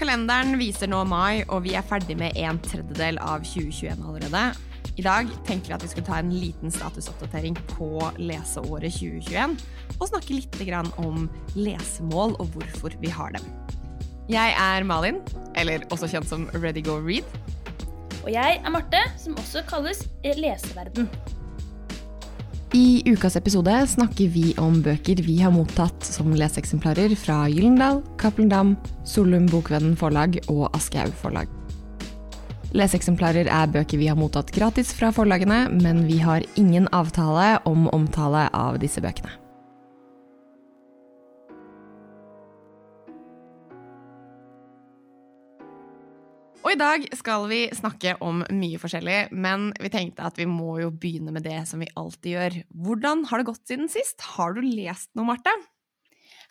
Kalenderen viser nå mai, og vi er ferdig med en tredjedel av 2021 allerede. I dag tenkte vi at vi skulle ta en liten statusoppdatering på leseåret 2021, og snakke litt om lesemål og hvorfor vi har dem. Jeg er Malin, eller også kjent som Ready Go Read. Og jeg er Marte, som også kalles Leseverden. I ukas episode snakker vi om bøker vi har mottatt som leseeksemplarer fra Gyllendal, Cappelen Dam, Solum Bokvennen Forlag og Aschehoug Forlag. Leseeksemplarer er bøker vi har mottatt gratis fra forlagene, men vi har ingen avtale om omtale av disse bøkene. Og i dag skal vi snakke om mye forskjellig, men vi tenkte at vi må jo begynne med det som vi alltid gjør. Hvordan har det gått siden sist? Har du lest noe, Marte?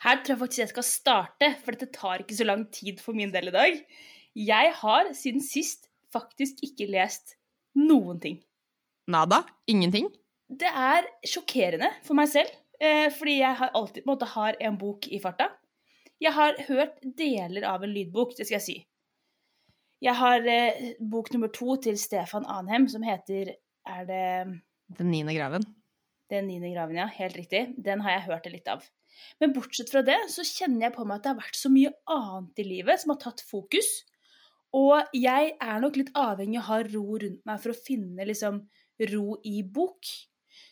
Her tror jeg faktisk jeg skal starte, for dette tar ikke så lang tid for min del i dag. Jeg har siden sist faktisk ikke lest noen ting. Nada? Ingenting? Det er sjokkerende for meg selv, eh, fordi jeg har alltid på en måte har en bok i farta. Jeg har hørt deler av en lydbok, det skal jeg si. Jeg har eh, bok nummer to til Stefan Anhem, som heter Er det Den niende graven? Den niende graven, ja. Helt riktig. Den har jeg hørt det litt av. Men bortsett fra det, så kjenner jeg på meg at det har vært så mye annet i livet som har tatt fokus. Og jeg er nok litt avhengig av å ha ro rundt meg for å finne liksom ro i bok.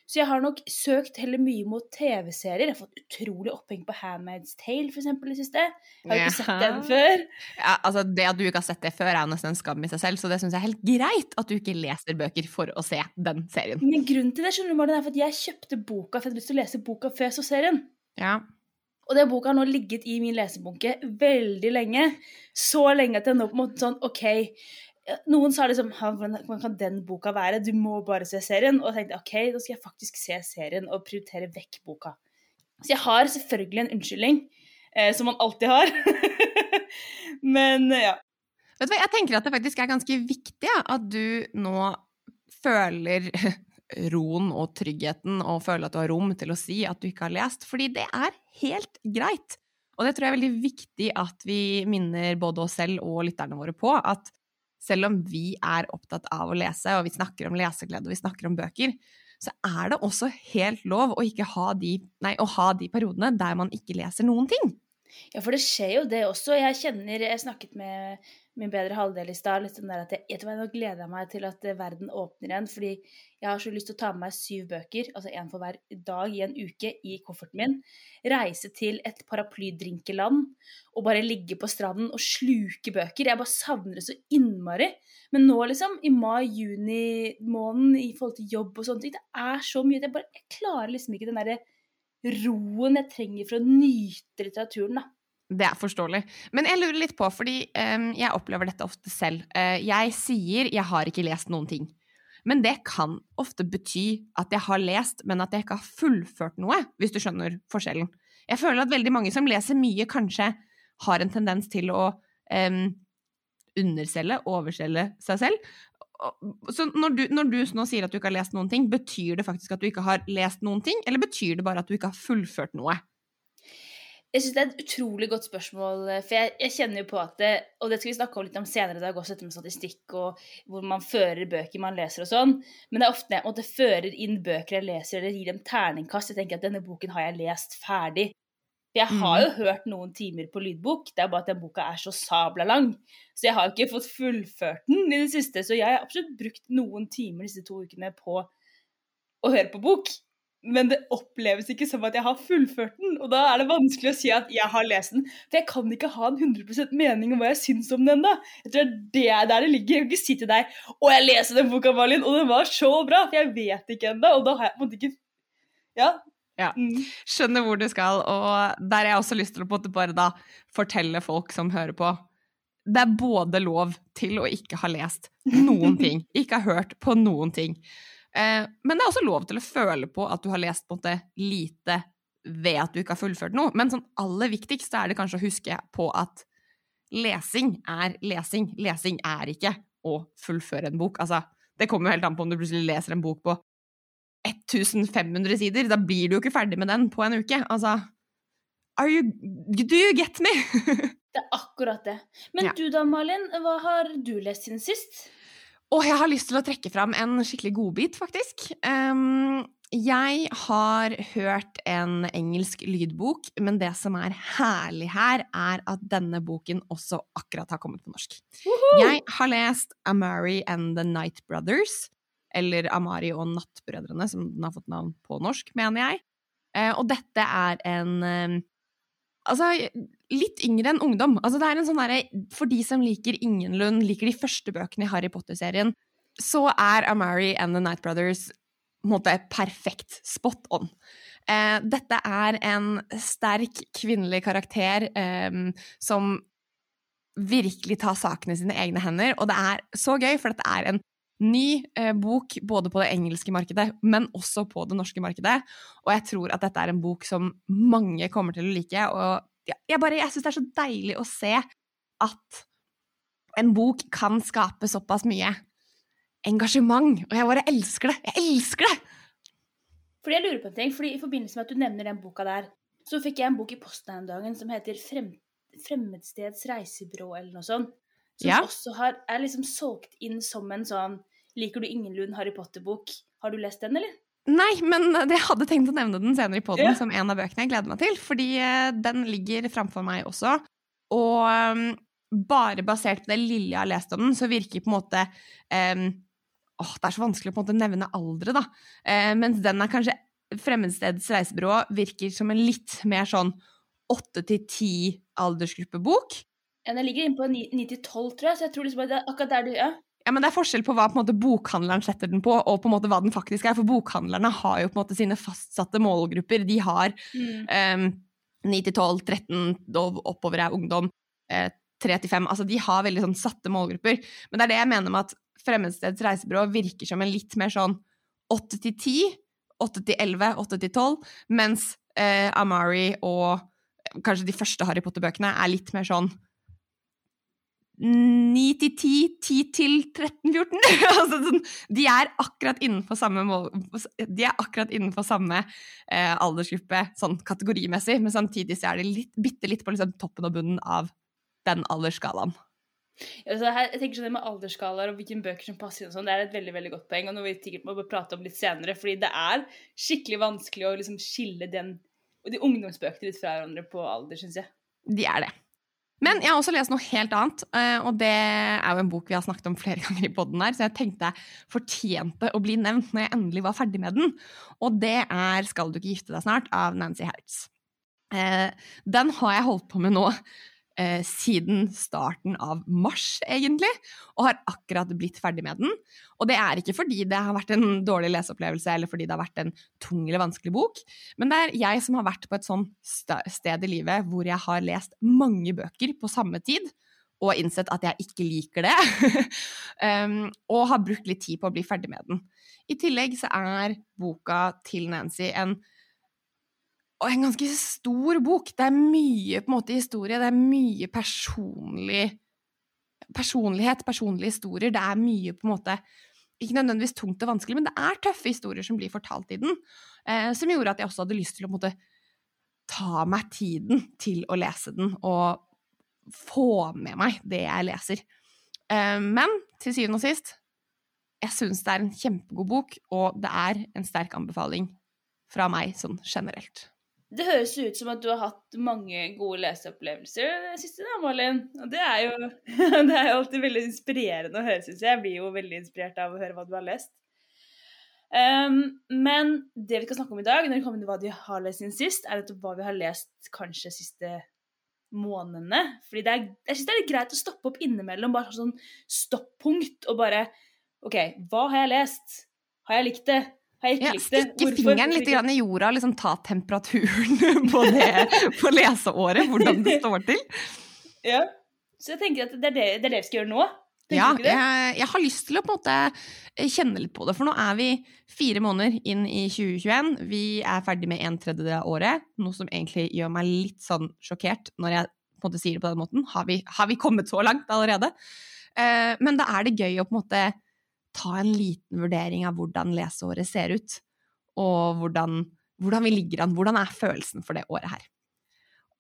Så jeg har nok søkt heller mye mot TV-serier. Jeg har fått utrolig oppheng på Handmaid's Tale, for eksempel, i siste. Jeg har jo ikke sett den før. Ja, altså Det at du ikke har sett det før, er jo nesten en skam i seg selv, så det syns jeg er helt greit at du ikke leser bøker for å se den serien. Men grunnen til det skjønner du, Martin, er for at jeg kjøpte boka for jeg hadde lyst til å lese boka før jeg så serien. Ja. Og den boka har nå ligget i min lesebunke veldig lenge. Så lenge at jeg nå på en måte sånn OK, noen sa liksom Hvordan kan den boka være? Du må bare se serien. Og jeg tenkte OK, da skal jeg faktisk se serien og prioritere vekk boka. Så jeg har selvfølgelig en unnskyldning, eh, som man alltid har. Men ja. Vet du hva, Jeg tenker at det faktisk er ganske viktig ja, at du nå føler roen og tryggheten og føler at du har rom til å si at du ikke har lest, fordi det er helt greit. Og det tror jeg er veldig viktig at vi minner både oss selv og lytterne våre på, at selv om vi er opptatt av å lese, og vi snakker om leseglede og vi snakker om bøker, så er det også helt lov å, ha de, nei, å ha de periodene der man ikke leser noen ting. Ja, for det skjer jo det også. Jeg kjenner Jeg snakket med min bedre halvdel i stad. Der at jeg, nå gleder jeg meg til at eh, verden åpner igjen. Fordi jeg har så lyst til å ta med meg syv bøker, altså én for hver dag i en uke, i kofferten min. Reise til et paraplydrinkeland og bare ligge på stranden og sluke bøker. Jeg bare savner det så innmari. Men nå, liksom, i mai-juni måneden i forhold til jobb og sånne ting, det er så mye at jeg bare jeg klarer liksom ikke den derre roen jeg trenger for å nyte litteraturen, da. Det er forståelig. Men jeg lurer litt på, fordi um, jeg opplever dette ofte selv. Uh, jeg sier 'jeg har ikke lest noen ting'. Men det kan ofte bety at jeg har lest, men at jeg ikke har fullført noe, hvis du skjønner forskjellen. Jeg føler at veldig mange som leser mye, kanskje har en tendens til å um, underselge, overselge seg selv. Så når du, når du, nå sier at du ikke har lest noen ting, betyr det faktisk at du ikke har lest noen ting, eller betyr det bare at du ikke har fullført noe? Jeg syns det er et utrolig godt spørsmål, eh, for jeg, jeg, kjenner jo på at det, Og det skal vi snakke om litt om senere i dag, også dette med statistikk og hvor man fører bøker man leser og sånn. Men det er ofte når jeg fører inn bøker jeg leser, eller gir dem terningkast, jeg tenker at denne boken har jeg lest ferdig. For jeg har jo mm. hørt noen timer på lydbok, det er bare at den boka er så sabla lang. Så jeg har jo ikke fått fullført den i det siste, så jeg har absolutt brukt noen timer disse to ukene på å høre på bok men det oppleves ikke som at jeg har fullført den. Og da er det vanskelig å si at jeg har lest den. For jeg kan ikke ha en 100 mening om hva jeg syns om den ennå. Jeg tror det er der det ligger. Jeg kan ikke si til deg 'Å, jeg leser den boka, Malin, og den var så bra', for jeg vet ikke ennå. Og da har jeg på en måte ikke Ja. Ja, mm. Skjønner hvor du skal, og der har jeg også lyst til å bare da fortelle folk som hører på det er både lov til å ikke ha lest noen ting, ikke ha hørt på noen ting. Eh, men det er også lov til å føle på at du har lest på en måte lite ved at du ikke har fullført noe. Men sånn aller viktigst er det kanskje å huske på at lesing er lesing. Lesing er ikke å fullføre en bok. Altså, det kommer jo helt an på om du plutselig leser en bok på 1500 sider. Da blir du jo ikke ferdig med den på en uke. Altså Are you Do you get me? Det er akkurat det. Men Ja. du da, Malin, hva har du lest siden sist? Og jeg har lyst til å trekke fram en skikkelig godbit, faktisk. Um, jeg har hørt en engelsk lydbok, men det som er herlig her, er at denne boken også akkurat har kommet på norsk. Jeg har lest Amari and the Night Brothers, eller Amari og Nattbrødrene, som den har fått navn på norsk, mener jeg. Eh, og dette er en Altså, litt yngre enn ungdom. Altså, det er en sånn derre For de som liker Ingenlund, liker de første bøkene i Harry Potter-serien, så er Amari and the Night Brothers måte perfekt. Spot on. Eh, dette er en sterk kvinnelig karakter eh, som virkelig tar sakene i sine egne hender, og det er så gøy, for dette er en ny eh, bok både på det engelske markedet, men også på det norske markedet. Og jeg tror at dette er en bok som mange kommer til å like. Og jeg, jeg bare, jeg syns det er så deilig å se at en bok kan skape såpass mye engasjement. Og jeg bare elsker det! Jeg elsker det! Fordi jeg lurer på en ting, fordi I forbindelse med at du nevner den boka der, så fikk jeg en bok i posten en dag som heter Frem Fremmedsteds reisebyrå, eller noe sånt. Som Ja. også har, er liksom solgt inn som en sånn Liker du Ingenlund Harry Potter-bok? Har du lest den, eller? Nei, men jeg hadde tenkt å nevne den senere i poden Ja. som en av bøkene jeg gleder meg til, fordi eh, den ligger framfor meg også. Og um, bare basert på det lille jeg har lest om den, så virker på en måte um, Åh, det er så vanskelig å på en måte nevne aldre, da. Uh, mens den er kanskje Fremmedsteds reisebyrå virker som en litt mer sånn åtte til ti aldersgruppebok. Ja, Den ligger inne på 9 til 12, tror jeg, så jeg tror liksom at det er akkurat der du ja. Ja, men Det er forskjell på hva på måte, bokhandleren setter den på, og på en måte hva den faktisk er. For bokhandlerne har jo på en måte sine fastsatte målgrupper. De har um, 9 til 12, 13 og oppover er ungdom, eh, 3 til 5 Altså, de har veldig sånn satte målgrupper. Men det er det jeg mener med at Fremmedsteds reisebyrå virker som en litt mer sånn 8 til 10, 8 til 11, 8 til 12, mens eh, Amari og kanskje de første Harry Potter-bøkene er litt mer sånn 9 til 10, 10 til 13, 14. altså, sånn, de er akkurat innenfor samme, mål, de akkurat innenfor samme eh, aldersgruppe sånn kategorimessig, men samtidig så er de litt, bitte litt på liksom, toppen og bunnen av den aldersskalaen. Altså, her, jeg tenker sånn det med aldersskalaer og hvilke bøker som passer inn sånn, det er et veldig veldig godt poeng, og noe vi sikkert må prate om litt senere, fordi det er skikkelig vanskelig å liksom skille den de ungdomsbøkene litt fra hverandre på alder, syns jeg. De er det. Men jeg har også lest noe helt annet, eh, og det er jo en bok vi har snakket om flere ganger i podden her, så jeg tenkte jeg fortjente å bli nevnt når jeg endelig var ferdig med den. Og det er 'Skal du ikke gifte deg snart?' av Nancy Hertz. Eh, den har jeg holdt på med nå eh, siden starten av mars, egentlig, og har akkurat blitt ferdig med den. Og det er ikke fordi det har vært en dårlig leseopplevelse eller fordi det har vært en tung eller vanskelig bok, men det er jeg som har vært på et sånn sted i livet hvor jeg har lest mange bøker på samme tid. Og innsett at jeg ikke liker det. um, og har brukt litt tid på å bli ferdig med den. I tillegg så er boka til Nancy en og en ganske stor bok. Det er mye på en måte historie, det er mye personlig personlighet, personlige historier. Det er mye på en måte ikke nødvendigvis tungt og vanskelig, men det er tøffe historier som blir fortalt i den. Eh, som gjorde at jeg også hadde lyst til å måte, ta meg tiden til å lese den og få med meg det jeg leser. Eh, men til syvende og sist, jeg syns det er en kjempegod bok, og det er en sterk anbefaling fra meg sånn generelt. Det høres ut som at du har hatt mange gode leseopplevelser det siste, da, Malin. Og det er, jo, det er jo alltid veldig inspirerende å høre, syns jeg. Jeg blir jo veldig inspirert av å høre hva du har lest. Um, men det vi skal snakke om i dag, når det kommer til hva de har lest siden sist, er nettopp hva vi har lest kanskje siste månedene. Fordi det er, jeg syns det er litt greit å stoppe opp innimellom, bare sånn stoppunkt, og bare OK, hva har jeg lest? Har jeg likt det? Ja, stikke fingeren litt i jorda og liksom ta temperaturen på, det, på leseåret, hvordan det står til. Ja. Så jeg tenker at det er det, det, er det vi skal gjøre nå. Ja, jeg, jeg har lyst til å på en måte kjenne litt på det, for nå er vi fire måneder inn i 2021. Vi er ferdig med en tredjedel av året, noe som egentlig gjør meg litt sånn sjokkert når jeg på en måte sier det på den måten. Har vi, har vi kommet så langt allerede? Eh, men da er det gøy å på en måte ta en liten vurdering av hvordan leseåret ser ut, og hvordan, hvordan vi ligger an. Hvordan er følelsen for det året her?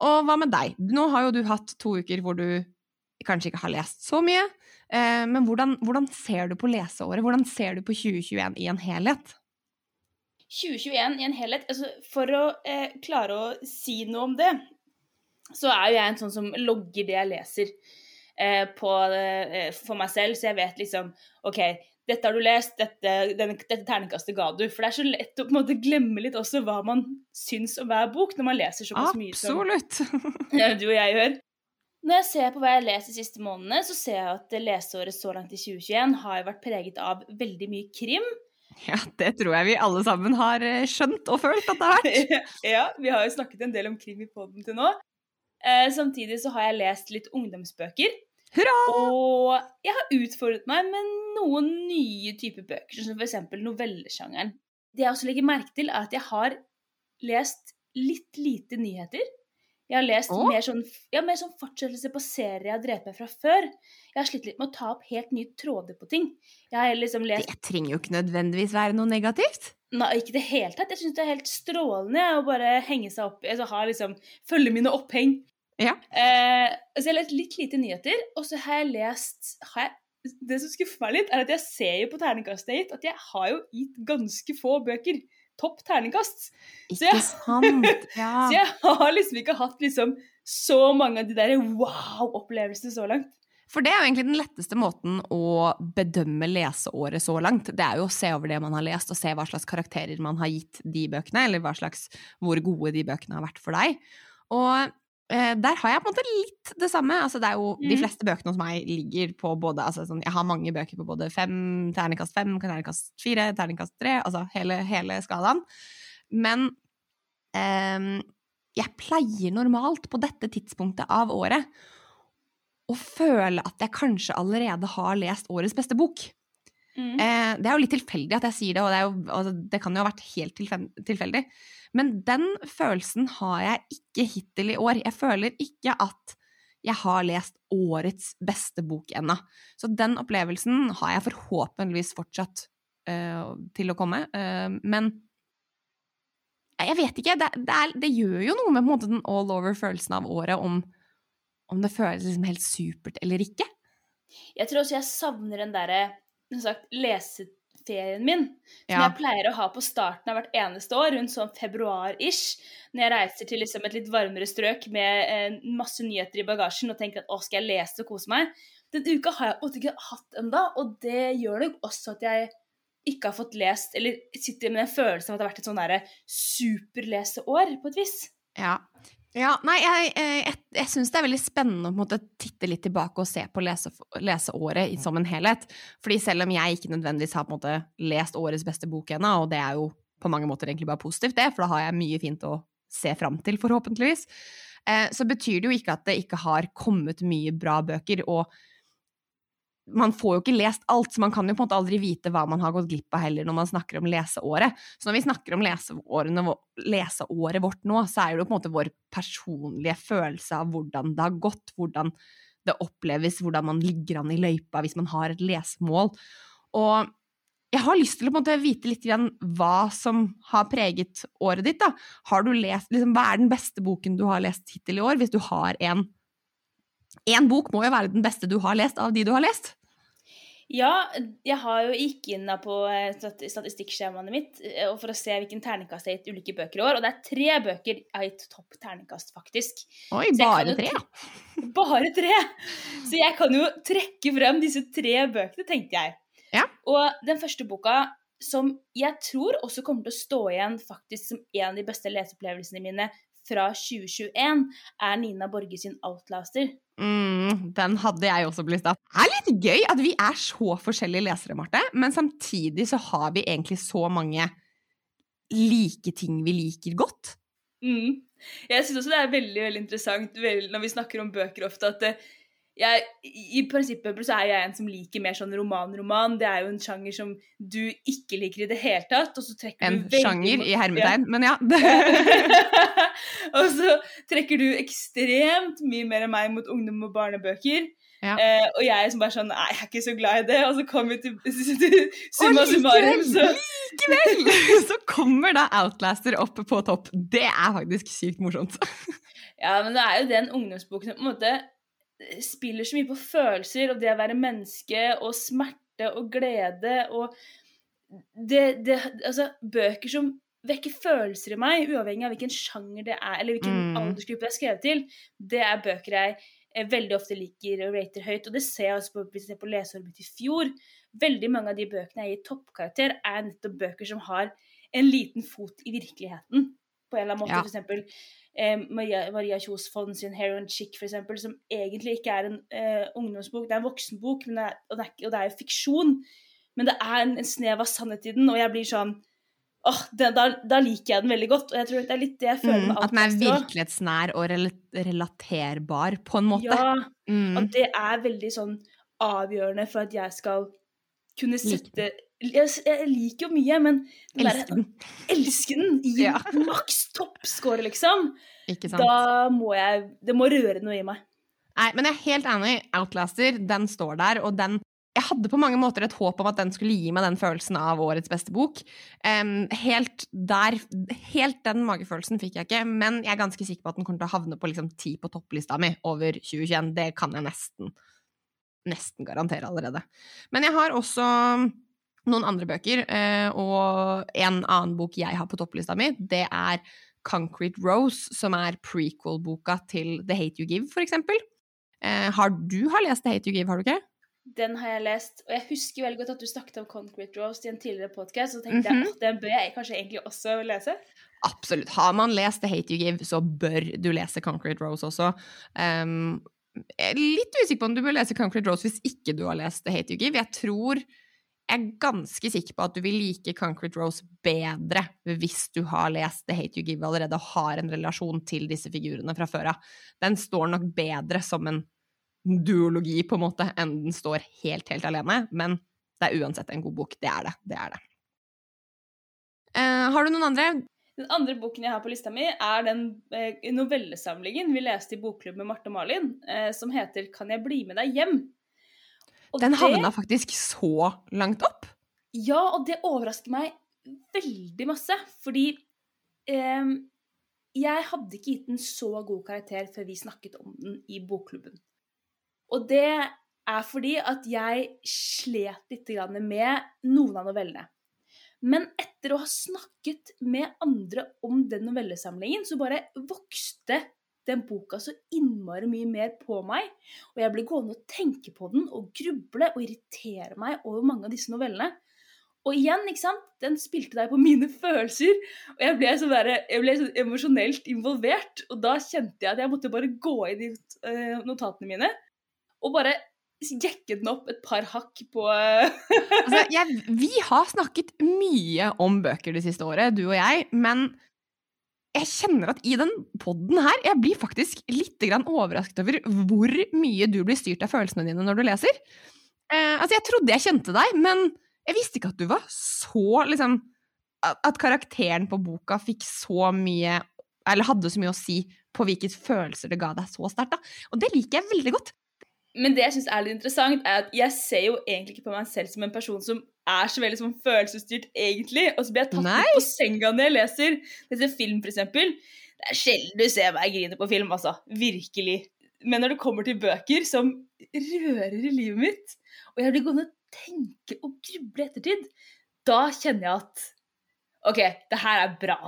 Og hva med deg? Nå har jo du hatt to uker hvor du kanskje ikke har lest så mye. Eh, men hvordan, hvordan ser du på leseåret? Hvordan ser du på 2021 i en helhet? 2021 i en helhet altså For å eh, klare å si noe om det, så er jo jeg en sånn som logger det jeg leser eh, på, eh, for meg selv, så jeg vet liksom OK, dette har du lest, dette, denne, dette terningkastet ga du. For det er så lett å på en måte glemme litt også hva man syns om hver bok, når man leser såpass mye som Absolutt. du og jeg gjør. Når jeg ser på hva jeg har lest de siste månedene, så ser jeg at leseåret så langt i 2021 har vært preget av veldig mye krim. Ja, det tror jeg vi alle sammen har eh, skjønt og følt at det har vært. ja, vi har jo snakket en del om krim i poden til nå. Eh, samtidig så har jeg lest litt ungdomsbøker. Hurra! Og jeg har utfordret meg med noen nye typer bøker, som f.eks. novellesjangeren. Det jeg også legger merke til, er at jeg har lest litt lite nyheter. Jeg har lest oh. mer, sånn, ja, mer sånn fortsettelse på serier jeg har drevet med fra før. Jeg har slitt litt med å ta opp helt nye tråder på ting. Liksom lest... Det trenger jo ikke nødvendigvis være noe negativt. Nei, ikke i det hele tatt. Jeg syns det er helt strålende å bare henge seg opp altså, liksom, Følge mine oppheng. Ja. Eh, så jeg har lest litt lite nyheter, og så har jeg lest har jeg, Det som skuffer meg litt, er at jeg ser jo på terningkastet jeg har gitt, at jeg har jo gitt ganske få bøker topp terningkast. Ikke så jeg, sant, ja. så jeg har liksom ikke hatt liksom så mange av de der wow-opplevelsene så langt. For det er jo egentlig den letteste måten å bedømme leseåret så langt. Det er jo å se over det man har lest, og se hva slags karakterer man har gitt de bøkene, eller hva slags, hvor gode de bøkene har vært for deg. Og der har jeg på en måte litt det samme. Altså, det er jo, mm. De fleste bøkene hos meg ligger på både altså, sånn, Jeg har mange bøker på både fem, terningkast fem, terningkast fire, terningkast tre, altså hele, hele skalaen. Men eh, jeg pleier normalt på dette tidspunktet av året å føle at jeg kanskje allerede har lest årets beste bok. Mm. Eh, det er jo litt tilfeldig at jeg sier det, og det, jo, altså, det kan jo ha vært helt tilfeldig. Men den følelsen har jeg ikke hittil i år. Jeg føler ikke at jeg har lest årets beste bok ennå. Så den opplevelsen har jeg forhåpentligvis fortsatt uh, til å komme. Uh, men jeg vet ikke. Det, det, er, det, gjør jo noe med måte, den all over-følelsen av året, om, om det føles liksom helt supert eller ikke. Jeg tror også jeg savner den derre sagt, lese ferien min, som ja. jeg pleier å ha på starten av hvert eneste år, rundt sånn februar-ish, når jeg reiser til liksom et litt varmere strøk med eh, masse nyheter i bagasjen og tenker at å, skal jeg lese og kose meg? Den uka har jeg ikke hatt ennå, og det gjør nok også at jeg ikke har fått lest, eller sitter med en følelse av at det har vært et sånn superleseår, på et vis. Ja, ja, nei, jeg, eh, jeg, jeg syns det er veldig spennende å måte, titte litt tilbake og se på lese, leseåret som en helhet. Fordi selv om jeg ikke nødvendigvis har måte, lest årets beste bok ennå, og det er jo på mange måter egentlig bare positivt, det, for da har jeg mye fint å se fram til, forhåpentligvis, eh, så betyr det jo ikke at det ikke har kommet mye bra bøker. og man får jo ikke lest alt, så man kan jo på en måte aldri vite hva man har gått glipp av heller når man snakker om leseåret. Så når vi snakker om leseåret vårt nå, så er det jo på en måte vår personlige følelse av hvordan det har gått, hvordan det oppleves, hvordan man ligger an i løypa hvis man har et lesemål. Og jeg har lyst til å måte vite litt igjen hva som har preget året ditt. da. Har du lest, liksom, Hva er den beste boken du har lest hittil i år, hvis du har en? Én bok må jo være den beste du har lest av de du har lest? Ja, jeg har jo gikk inn på statistikkskjemaene statistikkskjemaet mitt eh, for å se hvilken terningkast jeg har gitt ulike bøker i år. Og det er tre bøker jeg har gitt topp terningkast, faktisk. Oi, bare tre? Bare tre! Så jeg kan jo trekke frem disse tre bøkene, tenkte jeg. Ja. Og den første boka, som jeg tror også kommer til å stå igjen faktisk som en av de beste leseopplevelsene mine fra 2021, er Nina Borge sin 'Outlaster'. Mm, den hadde jeg også på lista. Det er litt gøy at vi er så forskjellige lesere, Marte, men samtidig så har vi egentlig så mange like ting vi liker godt. Mm. Jeg syns også det er veldig veldig interessant når vi snakker om bøker ofte, at det, jeg, I prinsippet så er jeg en som liker mer sånn roman-roman. Det er jo en sjanger som du ikke liker i det hele tatt. en sjanger i hermetegn, ja. men ja. og så trekker du ekstremt mye mer enn meg mot ungdom- og barnebøker. Ja. Eh, og jeg som bare sånn Nei, jeg er ikke så glad i det. Og så kom vi til, til summa summarum, så Likevel! Så kommer da Outlaster opp på topp. Det er faktisk sykt morsomt. Ja, men det er jo den ungdomsboken som på en måte spiller så mye på følelser og det å være menneske og smerte og glede og det, det Altså, bøker som vekker følelser i meg, uavhengig av hvilken sjanger det er, eller hvilken Mm. aldersgruppe det er skrevet til, det er bøker jeg eh, veldig ofte liker og rater høyt. Og det ser jeg også på, hvis jeg ser på leseåret mitt i fjor. Veldig mange av de bøkene jeg gir toppkarakter, er nettopp bøker som har en liten fot i virkeligheten. På en eller annen måte. Ja. For eksempel eh, Maria, Maria Kjos Fond sin Heroin Chick, for eksempel, som egentlig ikke er en eh, ungdomsbok, det er en voksenbok, men det er, og, det er, og det er jo fiksjon. Men det er en, en snev av sannhet i den, og jeg blir sånn åh, det, da, da liker jeg den veldig godt. Og jeg tror det er litt det jeg føler Mm, at den er virkelighetsnær og relaterbar, på en måte. Ja, Mm. at det er veldig sånn avgjørende for at jeg skal kunne Like sette jeg, jeg liker jo mye, men den der- Elsker den. elsker den! Gi Ja. maks toppscore, liksom! Ikke sant? Da må jeg Det må røre noe i meg. Nei, men jeg er helt enig. Outlaster, den står der, og den Jeg hadde på mange måter et håp om at den skulle gi meg den følelsen av årets beste bok. Um, helt der Helt den magefølelsen fikk jeg ikke, men jeg er ganske sikker på at den kommer til å havne på liksom ti på topplista mi over 2021. Det kan jeg nesten nesten garantere allerede. Men jeg har også noen andre bøker, eh, og en annen bok jeg har på topplista mi, det er Concrete Rose, som er prequel-boka til The Hate You Give, for eksempel. Eh, har du har lest The Hate You Give, har du ikke? Den har jeg lest, og jeg husker veldig godt at du snakket om Concrete Rose i en tidligere podkast, og tenkte Mhm. jeg at den bør jeg kanskje egentlig også lese. Absolutt. Har man lest The Hate You Give, så bør du lese Concrete Rose også. Um, jeg er litt usikker på om du bør lese Concrete Rose hvis ikke du har lest The Hate You Give. Jeg tror jeg er ganske sikker på at du vil like Concrete Rose bedre hvis du har lest The Hate You Give allerede og har en relasjon til disse figurene fra før av. Den står nok bedre som en duologi, på en måte, enn den står helt, helt alene. Men det er uansett en god bok. Det er det. Det er det. Uh, har du noen andre? Den andre boken jeg har på lista mi, er den eh, novellesamlingen vi leste i bokklubb med Marte og Malin, eh, som heter 'Kan jeg bli med deg hjem'? Og Den det- havna faktisk så langt opp. Ja, og det overrasker meg veldig masse, fordi eh, jeg hadde ikke gitt den så god karakter før vi snakket om den i bokklubben. Og det er fordi at jeg slet litt med noen av novellene. Men etter å ha snakket med andre om den novellesamlingen, så bare vokste den boka så innmari mye mer på meg. Og jeg ble gående og tenke på den og gruble og irritere meg over mange av disse novellene. Og igjen, ikke sant, den spilte deg på mine følelser, og jeg ble så, der, jeg ble så emosjonelt involvert. Og da kjente jeg at jeg måtte bare gå inn i eh, notatene mine og bare jekke den opp et par hakk på eh, Altså, jeg, vi har snakket mye om bøker det siste året, du og jeg, men jeg kjenner at i den podden her, jeg blir faktisk litt overrasket over hvor mye du blir styrt av følelsene dine når du leser. Eh, altså, jeg trodde jeg kjente deg, men jeg visste ikke at du var så liksom At karakteren på boka fikk så mye Eller hadde så mye å si på hvilke følelser det ga deg så sterkt. Og det liker jeg veldig godt. Men det jeg syns er litt interessant, er at jeg ser jo egentlig ikke på meg selv som en person som er så veldig sånn følelsesstyrt, egentlig. Og så blir jeg tatt Nei. ut på senga når jeg leser. Leser film, for eksempel. Det er sjelden du ser meg grine på film, altså. Virkelig. Men når det kommer til bøker som rører i livet mitt, og jeg blir gående og tenke og gruble i ettertid, da kjenner jeg at OK, det her er bra.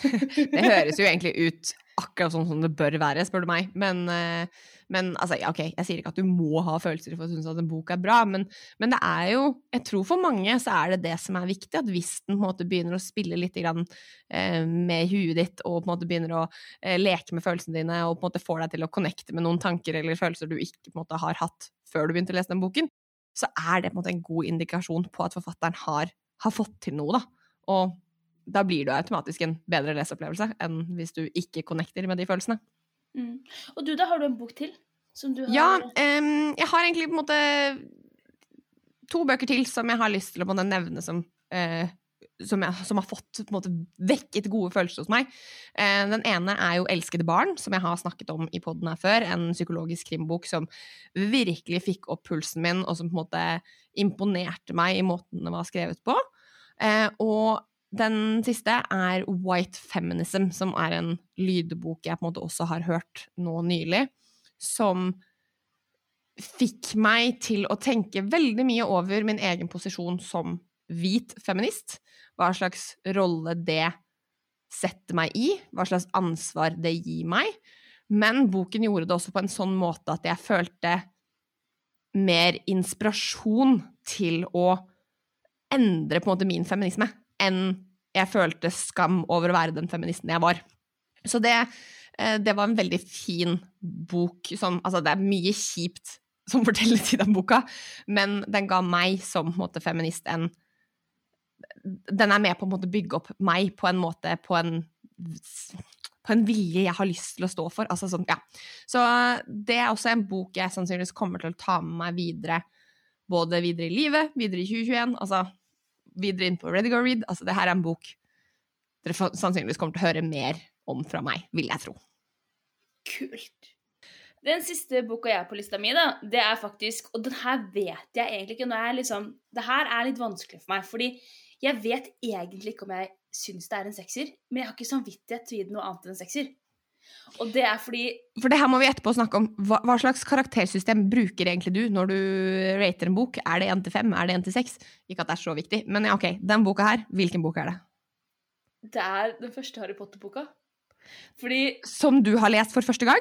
Det høres jo egentlig ut akkurat sånn som det bør være, spør du meg. Men, eh, men altså, ok, jeg sier ikke at du må ha følelser for å synes at en bok er bra, men, men det er jo Jeg tror for mange så er det det som er viktig, at hvis den på en måte begynner å spille litt grann, eh, med huet ditt, og på en måte begynner å eh, leke med følelsene dine, og på en måte får deg til å connecte med noen tanker eller følelser du ikke på en måte har hatt før du begynte å lese den boken, så er det på en måte en god indikasjon på at forfatteren har, har fått til noe, da. Og da blir det automatisk en bedre leseopplevelse enn hvis du ikke connecter med de følelsene. Mm. Og du, da har du en bok til? Har Ja, um, jeg har egentlig på en måte to bøker til som jeg har lyst til å nevne som uh, som, jeg, som har fått måte, vekket gode følelser hos meg. Eh, den ene er jo 'Elskede barn', som jeg har snakket om i poden her før. En psykologisk krimbok som virkelig fikk opp pulsen min, og som på en måte imponerte meg i måten det var skrevet på. Eh, og den siste er 'White Feminism', som er en lydbok jeg på en måte også har hørt nå nylig, som fikk meg til å tenke veldig mye over min egen posisjon som hvit feminist. Hva slags rolle det setter meg i, hva slags ansvar det gir meg. Men boken gjorde det også på en sånn måte at jeg følte mer inspirasjon til å endre på en måte min feminisme enn jeg følte skam over å være den feministen jeg var. Så det, eh, det var en veldig fin bok som Altså, det er mye kjipt som fortelles i den boka, men den ga meg som måte, feminist en Den er med på å bygge opp meg på en måte på en, på en vilje jeg har lyst til å stå for. Altså, sånn, ja. Så det er også en bok jeg sannsynligvis kommer til å ta med meg videre. Både videre i livet, videre i 2021, altså videre inn på Ready Go Read. Altså, det her er en bok dere sannsynligvis kommer til å høre mer om fra meg, vil jeg tro. Kult. Den siste boka jeg har på lista mi, da, det er faktisk Og den her vet jeg egentlig ikke. Når jeg liksom, det her er litt vanskelig for meg, fordi jeg vet egentlig ikke om jeg syns det er en sekser, men jeg har ikke samvittighet til å gi det noe annet enn en sekser. Og det er fordi For det her må vi etterpå snakke om. Hva, hva slags karaktersystem bruker egentlig du når du rater en bok? Er det 1 til 5? Er det 1 til 6? Ikke at det er så viktig, men ja, ok, den boka her, hvilken bok er det? Det er den første Harry Potter-boka. Fordi Som du har lest for første gang?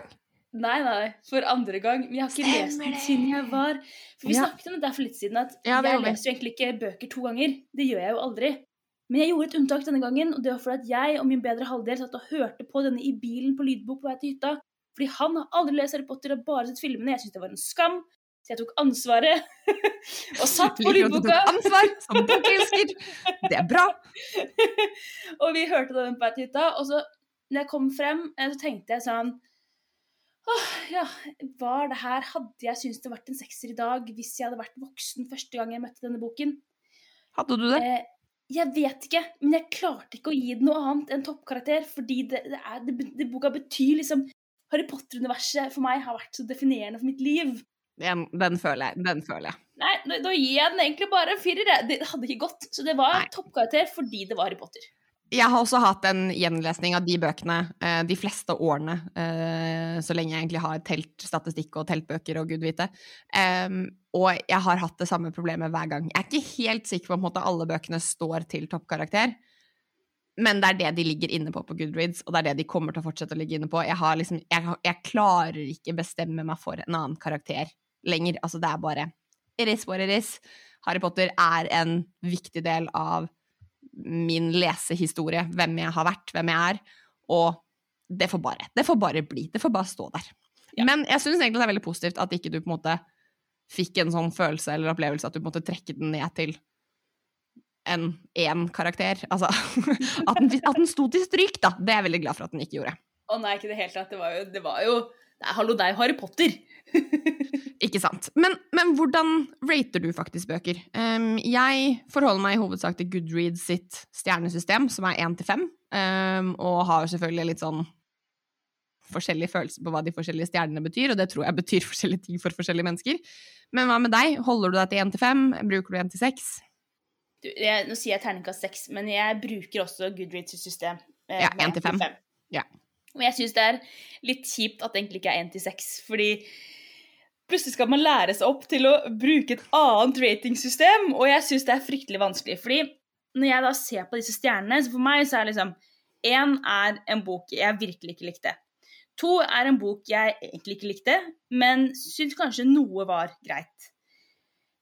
Nei, nei, for andre gang. Men jeg har ikke Stemmer lest den siden jeg var For vi Ja. snakket om det der for litt siden, at Ja, jeg leser jo egentlig ikke bøker to ganger. Det gjør jeg jo aldri. Men jeg gjorde et unntak denne gangen, og det var fordi at jeg og min bedre halvdel satt og hørte på denne i bilen på lydbok på vei til hytta. Fordi han har aldri lest Harry Potter og bare sett filmene. Jeg syntes det var en skam. Så jeg tok ansvaret og satt på lydboka. ansvar som bokelsker. Det er bra. og vi hørte den på vei til hytta. Og så, når jeg kom frem, eh, så tenkte jeg sånn Åh, ja, var det her Hadde jeg syntes det vært en sekser i dag hvis jeg hadde vært voksen første gang jeg møtte denne boken? Hadde du det? Eh, jeg vet ikke, men jeg klarte ikke å gi det noe annet enn toppkarakter, fordi det, det, er, det, det boka betyr liksom Harry Potter-universet for meg har vært så definerende for mitt liv. Den, den føler jeg. Den føler jeg. Nei, da, gir jeg den egentlig bare en firer. Det hadde ikke gått. Så det var toppkarakter fordi det var Harry Potter. Jeg har også hatt en gjenlesning av de bøkene eh, de fleste årene, eh, så lenge jeg egentlig har teltstatistikk og teltbøker og gud vite. Og jeg har hatt det samme problemet hver gang. Jeg er ikke helt sikker på om alle bøkene står til toppkarakter, men det er det de ligger inne på på Goodreads, og det er det de kommer til å fortsette å ligge inne på. Jeg, har liksom, jeg, jeg klarer ikke bestemme meg for en annen karakter lenger. Altså, det er bare It is what it is. Harry Potter er en viktig del av min lesehistorie, hvem jeg har vært, hvem jeg er, og det får bare, det får bare bli. Det får bare stå der. Ja. Men jeg syns egentlig det er veldig positivt at ikke du på en måte fikk en sånn følelse eller opplevelse at du måtte trekke den ned til en én karakter. Altså at den, at den sto til stryk, da. Det er jeg veldig glad for at den ikke gjorde. Å nei, ikke i det hele tatt. Det var jo, det var jo Nei, hallo, er Harry Potter. Ikke sant. Men, men hvordan rater du faktisk bøker? Um, jeg forholder meg i hovedsak til Goodreads sitt stjernesystem, som er én til fem, um, og har selvfølgelig litt sånn forskjellig følelse på hva de forskjellige stjernene betyr, og det tror jeg betyr forskjellige ting for forskjellige mennesker. Men hva med deg? Holder du deg til én til fem? Bruker du én til seks? Nå sier jeg terningkast seks, men jeg bruker også Goodreads system. eh, Ja, én 1 til 5. Ja. Og jeg syns det er litt kjipt at det egentlig ikke er 1 til 6, fordi plutselig skal man lære seg opp til å bruke et annet ratingsystem, og jeg syns det er fryktelig vanskelig. Fordi når jeg da ser på disse stjernene, så for meg så er liksom Én er en bok jeg virkelig ikke likte. To er en bok jeg egentlig ikke likte, men syns kanskje noe var greit.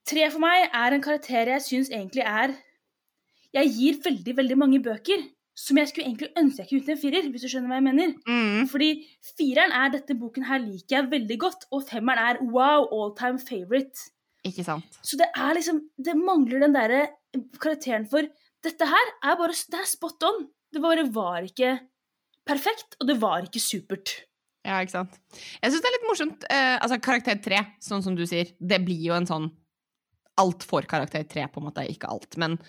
Tre for meg er en karakter jeg syns egentlig er Jeg gir veldig, veldig mange bøker som jeg skulle egentlig ønske jeg kunne gitt en firer, hvis du skjønner hva jeg mener. Mm. Fordi fireren er dette boken her liker jeg veldig godt, og femmeren er wow, all time favorite. Ikke sant. Så det er liksom Det mangler den derre karakteren for Dette her er bare Det er spot on. Det bare var ikke perfekt, og det var ikke supert. Ja, ikke sant. Jeg syns det er litt morsomt. eh, altså, karakter tre, sånn som du sier, det blir jo en sånn Alt får karakter tre, på en måte. Ikke alt, men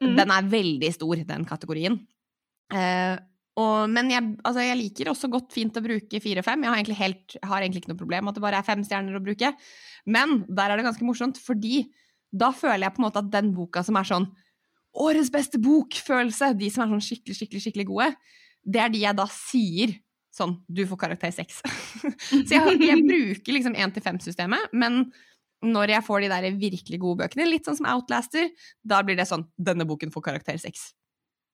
Mm. Den er veldig stor, den kategorien. Eh, og, men jeg, altså jeg liker også godt fint å bruke fire og fem. Jeg har egentlig, helt, har egentlig ikke noe problem med at det bare er fem stjerner å bruke. Men der er det ganske morsomt, fordi da føler jeg på en måte at den boka som er sånn årets beste bok-følelse, de som er sånn skikkelig, skikkelig, skikkelig gode, det er de jeg da sier sånn Du får karakter seks. Så jeg, jeg bruker liksom én til fem-systemet, men når jeg får de der virkelig gode bøkene, litt sånn som Outlaster, da blir det sånn Denne boken får karakter seks.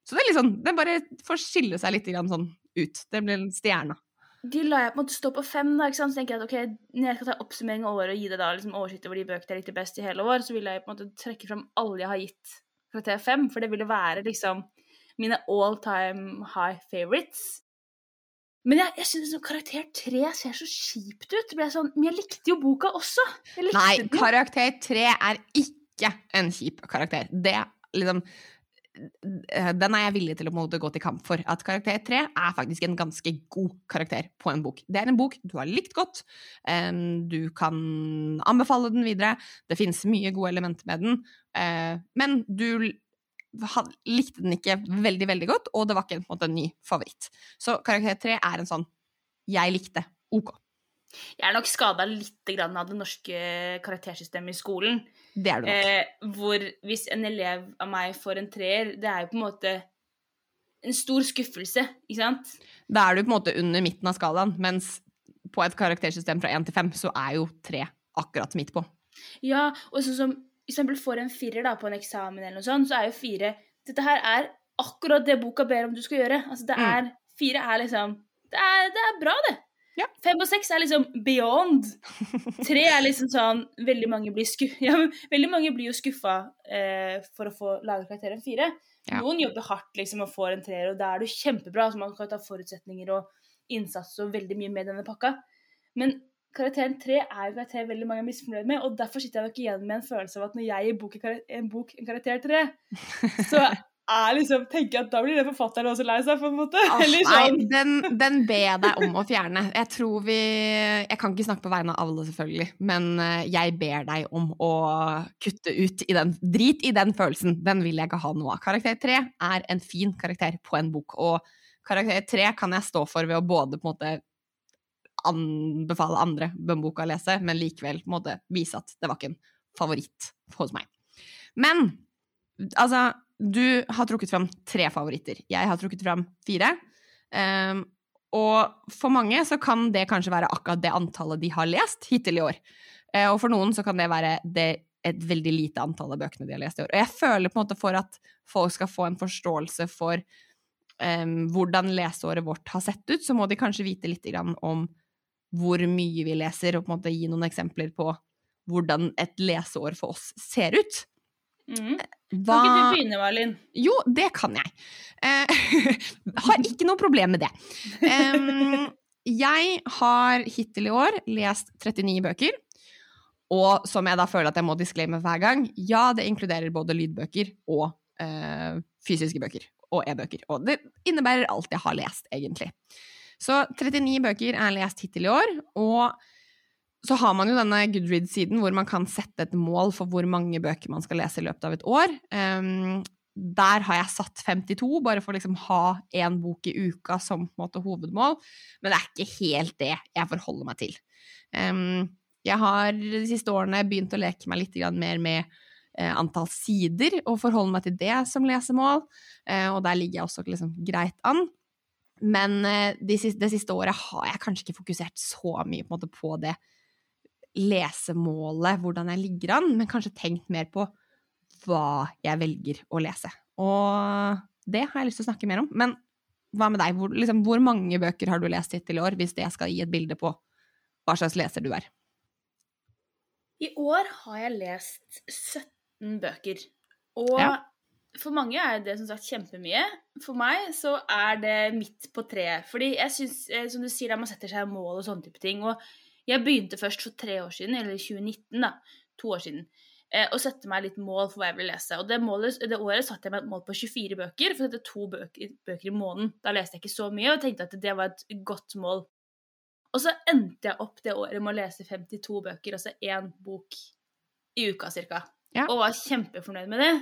Så det er litt sånn, det bare får skille seg litt grann sånn ut. Det blir stjerna. De la jeg på en måte stå på fem, da, ikke sant? så tenker jeg at ok, når jeg skal ta oppsummering av året og gi deg da liksom oversikt over de bøkene jeg likte best i hele år, så vil jeg på en måte trekke fram alle jeg har gitt karakter fem, for det ville være liksom mine all time high favorites. Men jeg, jeg synes liksom karakter tre ser så kjipt ut. Det ble sånn, Men jeg likte jo boka også. Jeg Nei, karakter tre er ikke en kjip karakter. Det liksom Den er jeg villig til å gå til kamp for. At karakter tre er faktisk en ganske god karakter på en bok. Det er en bok du har likt godt. Du kan anbefale den videre. Det finnes mye gode elementer med den. eh, Men du likte den ikke veldig, veldig godt, og det var ikke en måte en ny favoritt. Så karakter tre er en sånn jeg likte. OK. Jeg er nok skada litt grann av det norske karaktersystemet i skolen. Det er du nok. Eh, hvor hvis en elev av meg får en treer, det er jo på en måte en stor skuffelse, ikke sant? Da er du på en måte under midten av skalaen, mens på et karaktersystem fra én til fem, så er jo tre akkurat midt på. Ja, og sånn som hvis eksempel får en firer da, på en eksamen, eller noe sånt, så er jo fire Dette her er akkurat det boka ber om du skal gjøre. Altså, det Mm. er Fire er liksom Det er, det er bra, det. Ja. Fem og seks er liksom beyond. Tre er liksom sånn Veldig mange blir, sku, ja, veldig mange blir jo skuffa eh, for å få lage karakteren fire. Ja. Noen jobber hardt liksom og får en treer, og da er du kjempebra. Så man kan ta forutsetninger og innsats og veldig mye med denne pakka. Men karakteren tre er jo karakter veldig mange er misfornøyd med, og derfor sitter jeg nok igjen med en følelse av at når jeg gir bok, en bok en karakter tre, så er liksom, tenker at da blir den forfatteren også lei seg, på en måte. Ah, Eller sånn. Nei, den, den ber jeg deg om å fjerne. Jeg tror vi Jeg kan ikke snakke på vegne av alle, selvfølgelig, men eh, jeg ber deg om å kutte ut i den Drit i den følelsen. Den vil jeg ikke ha noe av. Karakter tre er en fin karakter på en bok, og karakter tre kan jeg stå for ved å både på en måte anbefale andre en bok å lese, men likevel på en måte vise at det var ikke en favoritt hos meg. Men altså, du har trukket fram tre favoritter. Jeg har trukket fram fire. Um, og for mange så kan det kanskje være akkurat det antallet de har lest hittil i år. Uh, og for noen så kan det være det, et veldig lite antall av bøkene de har lest i år. Og jeg føler på en måte for at folk skal få en forståelse for um, hvordan leseåret vårt har sett ut, så må de kanskje vite litt om hvor mye vi leser, og på en måte gi noen eksempler på hvordan et leseår for oss ser ut. Mhm. Hva Kan ikke du begynne, Malin? jo, det kan jeg. Eh, har ikke noe problem med det. Um, jeg har hittil i år lest 39 bøker. Og som jeg da føler at jeg må disclaime hver gang, ja, det inkluderer både lydbøker og eh, fysiske bøker. Og e-bøker. Og det innebærer alt jeg har lest, egentlig. Så 39 bøker er lest hittil i år. Og så har man jo denne Goodreads-siden hvor man kan sette et mål for hvor mange bøker man skal lese i løpet av et år. Um, der har jeg satt 52, bare for å liksom ha én bok i uka som måte, hovedmål. Men det er ikke helt det jeg forholder meg til. Um, jeg har de siste årene begynt å leke meg litt mer med eh, antall sider, og forholde meg til det som lesemål. Uh, og der ligger jeg også liksom greit an. Men uh, de siste, de siste året har jeg kanskje ikke fokusert så mye på, måte, på det lesemålet, hvordan jeg ligger an, men kanskje tenkt mer på hva jeg velger å lese. Og det har jeg lyst til å snakke mer om. Men hva med deg? Hvor, liksom, hvor mange bøker har du lest hittil i år, hvis det skal gi et bilde på hva slags leser du er? I år har jeg lest 17 bøker. Og Ja. for mange er det som sagt kjempemye. For meg så er det midt på treet. Fordi jeg syns, eh, som du sier, man setter seg mål og sånne type ting. Og jeg begynte først for tre år siden, eller 2019, da. To år siden. Og sette meg litt mål for hva jeg ville lese. Og det, målet, det året satte jeg meg et mål på 24 bøker, for dette er to bøker, bøker i måneden. Da leste jeg ikke så mye, og tenkte at det var et godt mål. Og så endte jeg opp det året med å lese 52 bøker, altså én bok i uka cirka. Ja. Og var kjempefornøyd med det.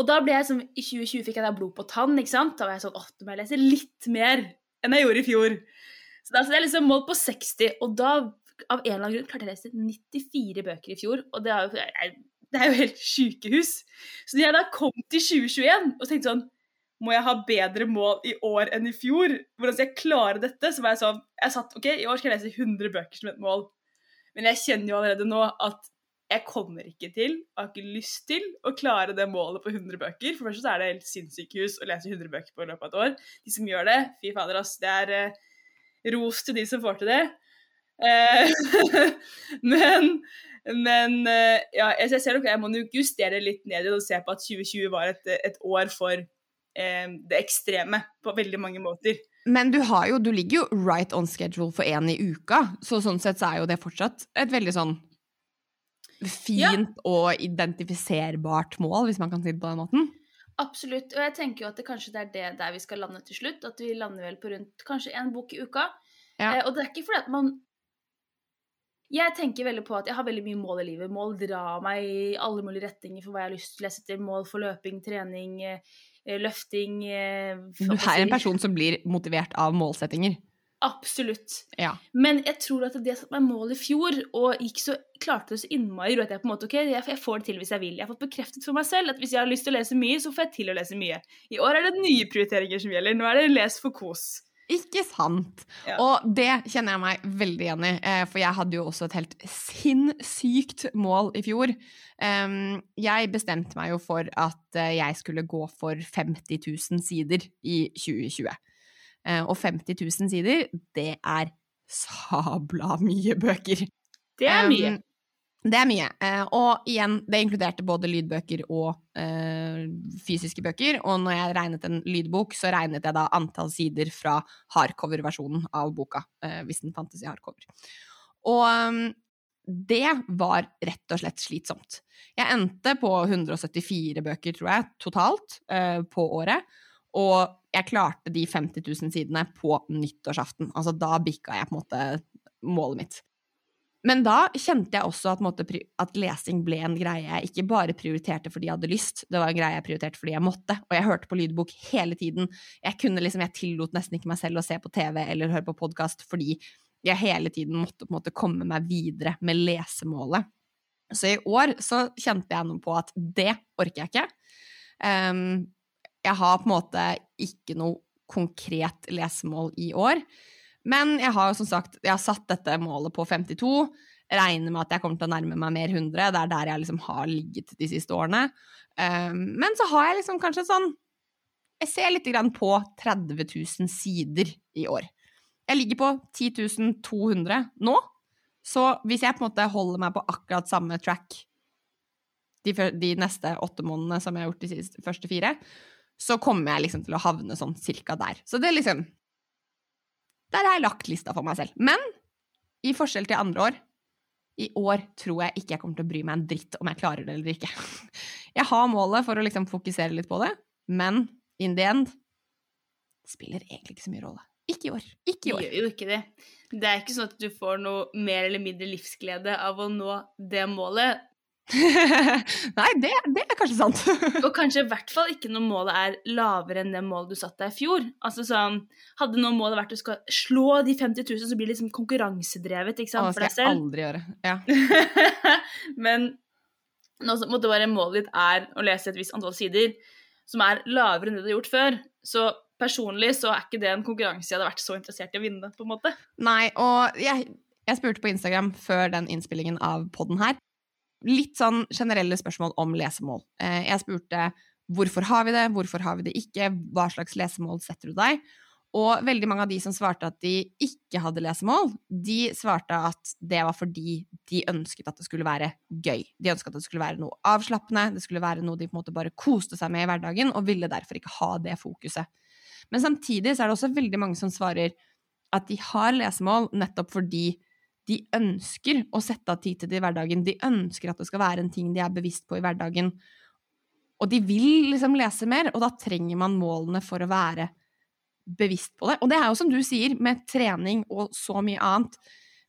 Og da ble jeg sånn, I 2020 fikk jeg da blod på tann. ikke sant? Da var jeg sånn åh, nå må jeg lese litt mer enn jeg gjorde i fjor. Så da hadde jeg liksom målt på 60, og da av en eller annen grunn klarte jeg å lese 94 bøker i fjor. Og det er jo, jeg, det er jo helt sjukehus. Så når jeg da kom til 2021 og tenkte sånn Må jeg ha bedre mål i år enn i fjor? Hvordan skal jeg klare dette? Så var jeg sånn Jeg satt OK, i år skal jeg lese 100 bøker som et mål. Men jeg kjenner jo allerede nå at jeg kommer ikke til, og har ikke lyst til, å klare det målet på 100 bøker. For først så er det helt sinnssykehus å lese 100 bøker på løpet av et år. De som gjør det, fy fader, ass. Det er eh, ros til de som får til det. Eh, men men eh, ja, jeg ser nok jeg må justere litt ned i det og se på at 2020 var et, et år for eh, det ekstreme på veldig mange måter. Men du, har jo, du ligger jo right on schedule for én i uka, så sånn sett så er jo det fortsatt et veldig sånn fint ja. og identifiserbart mål, hvis man kan si det på den måten. Absolutt. Og jeg tenker jo at det kanskje det er det der vi skal lande til slutt. At vi lander vel på rundt kanskje én bok i uka. Ja. Eh, og det er ikke fordi at man jeg tenker veldig på at jeg har veldig mye mål i livet. Mål drar meg i alle mulige retninger for hva jeg har lyst til å lese etter. Mål for løping, trening, eh, løfting eh, Du er en person som blir motivert av målsettinger? Absolutt. Ja. Men jeg tror at det som meg mål i fjor, og gikk så, klarte det så innmari, at jeg på en måte, ok, jeg får det til hvis jeg vil. Jeg har fått bekreftet for meg selv at hvis jeg har lyst til å lese mye, så får jeg til å lese mye. I år er det nye prioriteringer som gjelder. Nå er det les for kos. Ikke sant? Ja. Og det kjenner jeg meg veldig igjen i, eh, for jeg hadde jo også et helt sinnssykt mål i fjor. Jeg bestemte meg jo for at eh, jeg skulle gå for 50 000 sider i 2020. Eh, og 50 000 sider, det er sabla mye bøker. Det er mye. Um, det er mye. Eh, og igjen, det inkluderte både lydbøker og uh, fysiske bøker. Og når jeg regnet en lydbok, så regnet jeg da antall sider fra hardcover-versjonen av boka, Uh, hvis den fantes i hardcover. Og um, det var rett og slett slitsomt. Jeg endte på 174 bøker, tror jeg, totalt uh, på året. Og jeg klarte de 50 000 sidene på nyttårsaften. Altså da bikka jeg på en måte målet mitt. Men da kjente jeg også at, måte, at, lesing ble en greie jeg ikke bare prioriterte fordi jeg hadde lyst, det var en greie jeg prioriterte fordi jeg måtte. Og jeg hørte på lydbok hele tiden. Jeg, kunne liksom, jeg tillot nesten ikke meg selv å se på TV eller høre på podkast fordi jeg hele tiden måtte måte komme meg videre med lesemålet. Så i år så kjente jeg noe på at det orker jeg ikke. Um, jeg har på en måte ikke noe konkret lesemål i år. Men jeg har som sagt jeg har satt dette målet på 52. Regner med at jeg kommer til å nærme meg mer 100. Det er der jeg liksom har ligget de siste årene. Um, men så har jeg liksom kanskje sånn Jeg ser litt på 30 000 sider i år. Jeg ligger på 10 200 nå. Så hvis jeg på en måte holder meg på akkurat samme track de, de neste åtte månedene som jeg har gjort de siste, første fire, så kommer jeg liksom til å havne sånn cirka der. Så det er liksom der har jeg lagt lista for meg selv. Men i forskjell til andre år, i år tror jeg ikke jeg kommer til å bry meg en dritt om jeg klarer det eller ikke. Jeg har målet for å liksom fokusere litt på det, men in the end spiller egentlig ikke så mye rolle. Ikke i år. Ikke i år. Gjør jo ikke det. Det er ikke sånn at du får noe mer eller mindre livsglede av å nå det målet. Nei, det, det, er kanskje sant. og kanskje i hvert fall ikke når målet er lavere enn det målet du satte deg i fjor. Altså sånn, Hadde nå målet vært du skal slå de 50 000, så blir det liksom konkurransedrevet ikke sant, for deg selv. Det skal jeg aldri gjøre. Ja. Men nå måtte bare målet ditt er å lese et visst antall sider som er lavere enn det du har gjort før. Så personlig så er ikke det en konkurranse jeg hadde vært så interessert i å vinne. på en måte. Nei, og jeg, jeg spurte på Instagram før den innspillingen av poden her litt sånn generelle spørsmål om lesemål. Eh, jeg spurte hvorfor har vi det, hvorfor har vi det ikke, hva slags lesemål setter du deg? Og veldig mange av de som svarte at de ikke hadde lesemål, de svarte at det var fordi de ønsket at det skulle være gøy. De ønsket at det skulle være noe avslappende, det skulle være noe de på en måte bare koste seg med i hverdagen, og ville derfor ikke ha det fokuset. Men samtidig så er det også veldig mange som svarer at de har lesemål nettopp fordi de ønsker å sette av tid til det i hverdagen. De ønsker at det skal være en ting de er bevisst på i hverdagen. Og de vil liksom lese mer, og da trenger man målene for å være bevisst på det. Og det er jo som du sier, med trening og så mye annet.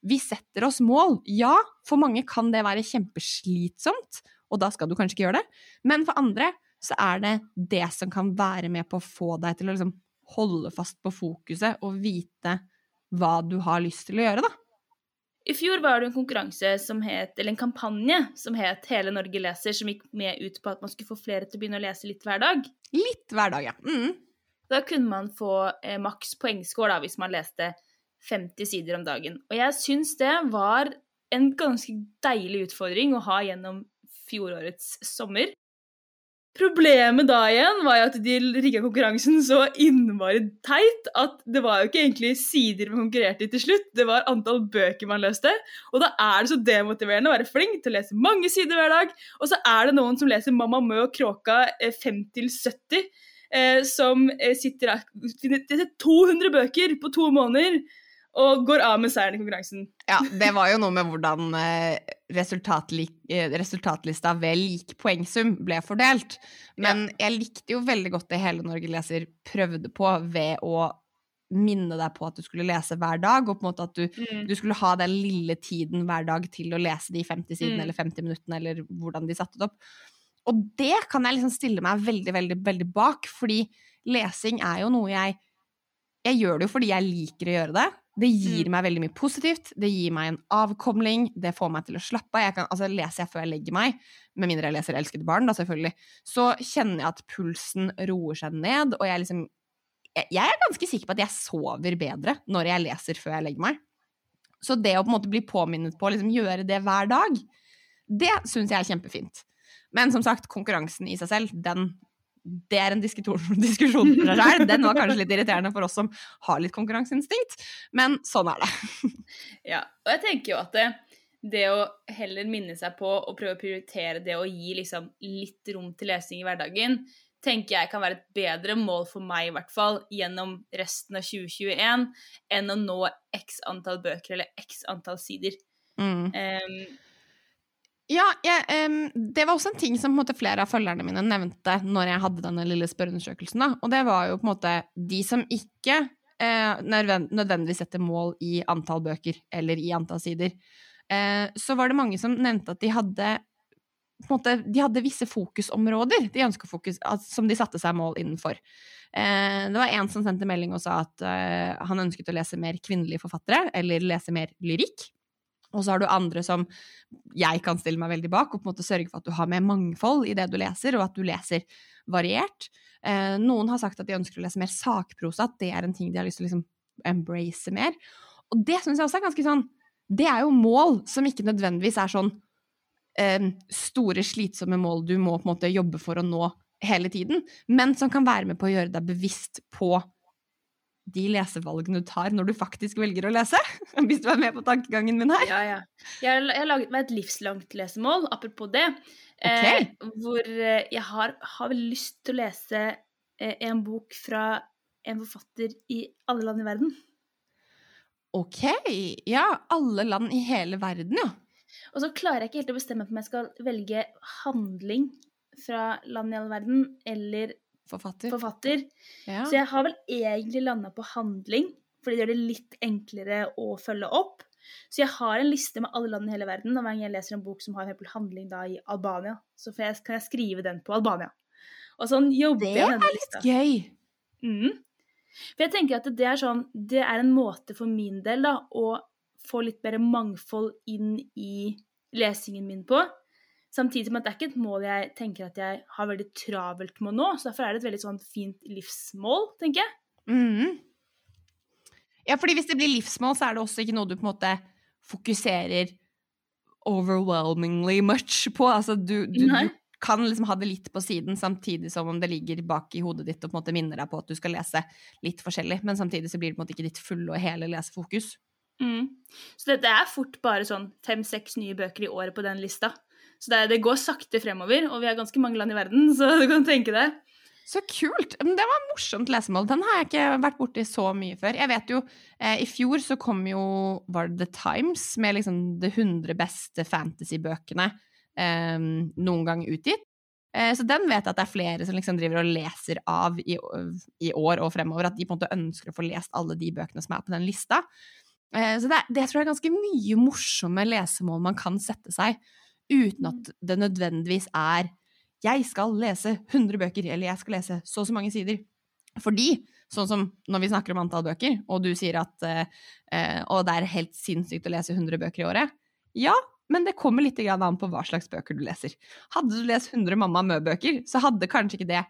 Vi setter oss mål. Ja, for mange kan det være kjempeslitsomt, og da skal du kanskje ikke gjøre det. Men for andre så er det det som kan være med på å få deg til å liksom holde fast på fokuset og vite hva du har lyst til å gjøre, da. I fjor var det en konkurranse som het, eller en kampanje som het Hele Norge leser, som gikk med ut på at man skulle få flere til å begynne å lese litt hver dag. Litt hver dag, ja. Mm. Da kunne man få eh, maks poengscore da, hvis man leste 50 sider om dagen. Og jeg syns det var en ganske deilig utfordring å ha gjennom fjorårets sommer. Problemet da igjen var jo at de rigga konkurransen så innmari teit at det var jo ikke egentlig sider man konkurrerte i til slutt, det var antall bøker man løste. Og da er det så demotiverende å være flink til å lese mange sider hver dag. Og så er det noen som leser Mamma Mø og Kråka 5 til 70, eh, som eh, sitter der 200 bøker på to måneder og går av med seieren i konkurransen. Ja, det var jo noe med hvordan eh, resultatli eh, resultatlista ved lik poengsum ble fordelt. Men ja. jeg likte jo veldig godt det Hele Norge leser prøvde på ved å minne deg på at du skulle lese hver dag, og på en måte at du, mm. du skulle ha den lille tiden hver dag til å lese de 50 sidene mm. eller 50 minuttene, eller hvordan de satte det opp. Og det kan jeg liksom stille meg veldig, veldig, veldig bak, fordi lesing er jo noe jeg Jeg gjør det jo fordi jeg liker å gjøre det. Det gir mm. meg veldig mye positivt. Det gir meg en avkomling. Det får meg til å slappe av. Altså, leser jeg før jeg legger meg, med mindre jeg leser 'Elsket barn', da selvfølgelig, så kjenner jeg at pulsen roer seg ned, og jeg liksom Jeg er ganske sikker på at jeg sover bedre når jeg leser før jeg legger meg. Så det å på en måte bli påminnet på å liksom gjøre det hver dag, det syns jeg er kjempefint. Men som sagt, konkurransen i seg selv, den det er en diskusjon for seg sjøl. Den var kanskje litt irriterende for oss som har litt konkurranseinstinkt, men sånn er det. ja, og jeg tenker jo at det, det, å heller minne seg på å prøve å prioritere det å gi liksom litt rom til lesing i hverdagen, tenker jeg kan være et bedre mål for meg, i hvert fall, gjennom resten av 2021, enn å nå x antall bøker eller x antall sider. Mm. Um, ja, jeg, um, det var også en ting som måte, flere av følgerne mine nevnte når jeg hadde denne lille spørreundersøkelsen. Og det var jo på en måte de som ikke uh, nødvendigvis setter mål i antall bøker eller i antall sider. Uh, så var det mange som nevnte at de hadde en måte, de hadde visse fokusområder de fokus, som de satte seg mål innenfor. Uh, det var en som sendte melding og sa at han ønsket å lese mer kvinnelige forfattere, eller lese mer lyrikk. Og så har du andre som jeg kan stille meg veldig bak, og på en måte sørge for at du har mer mangfold i det du leser, og at du leser variert. Eh, noen har sagt at de ønsker å lese mer sakprosa, at det er en ting de har lyst til å liksom embrace mer. Og det syns jeg også er ganske sånn Det er jo mål som ikke nødvendigvis er sånn eh, store, slitsomme mål du må på en måte jobbe for å nå hele tiden, men som kan være med på å gjøre deg bevisst på de lesevalgene du tar når du faktisk velger å lese. Hvis du er med på tankegangen min her. Ja, ja. Jeg har, laget meg et livslangt lesemål, apropos det. Okay. Eh, hvor eh, jeg har, har vel lyst til å lese eh, en bok fra en forfatter i alle land i verden. Ok. Ja, alle land i hele verden, ja. Og så klarer jeg ikke helt å bestemme om jeg skal velge handling fra land i all verden, eller Forfatter. Forfatter. Ja. Så jeg har vel egentlig landa på handling, fordi det gjør det litt enklere å følge opp. Så jeg har en liste med alle land i hele verden. Og hver gang jeg leser en bok som har for handling da i Albania, så jeg, kan jeg skrive den på Albania. Og sånn jobber det jeg med den lista. Det er litt gøy. Mm. For jeg tenker at det er sånn Det er en måte for min del da å få litt bedre mangfold inn i lesingen min på. Samtidig som at det er ikke et mål jeg tenker at jeg har veldig travelt med å nå. Så derfor er det et veldig sånn fint livsmål, tenker jeg. Mm. Ja, fordi hvis det blir livsmål, så er det også ikke noe du på en måte fokuserer overwhelmingly much på. Altså du, du, du, kan liksom ha det litt på siden, samtidig som om det ligger bak i hodet ditt og på en måte minner deg på at du skal lese litt forskjellig, men samtidig så blir det på en måte ikke ditt fulle og hele lesefokus. Mm. Så det, det, er fort bare sånn fem-seks nye bøker i året på den lista. Så det, det, går sakte fremover, og vi er ganske mange land i verden, så du kan tenke det. Så kult! Det var morsomt lesemål. Den har jeg ikke vært borti så mye før. Jeg vet jo, eh, I fjor så kom jo var det The Times med liksom de 100 beste fantasybøkene eh, noen gang utgitt. Eh, så den vet jeg at det er flere som liksom driver og leser av i, i, år og fremover. At de på en måte ønsker å få lest alle de bøkene som er på den lista. Eh, så det, det tror jeg er ganske mye morsomme lesemål man kan sette seg uten at det nødvendigvis er jeg skal lese 100 bøker, eller jeg skal lese så og så mange sider. Fordi, sånn som når vi snakker om antall bøker, og du sier at eh, eh og det er helt sinnssykt å lese 100 bøker i året, ja, men det kommer litt an på hva slags bøker du leser. Hadde du lest 100 Mamma Mø-bøker, så hadde kanskje ikke det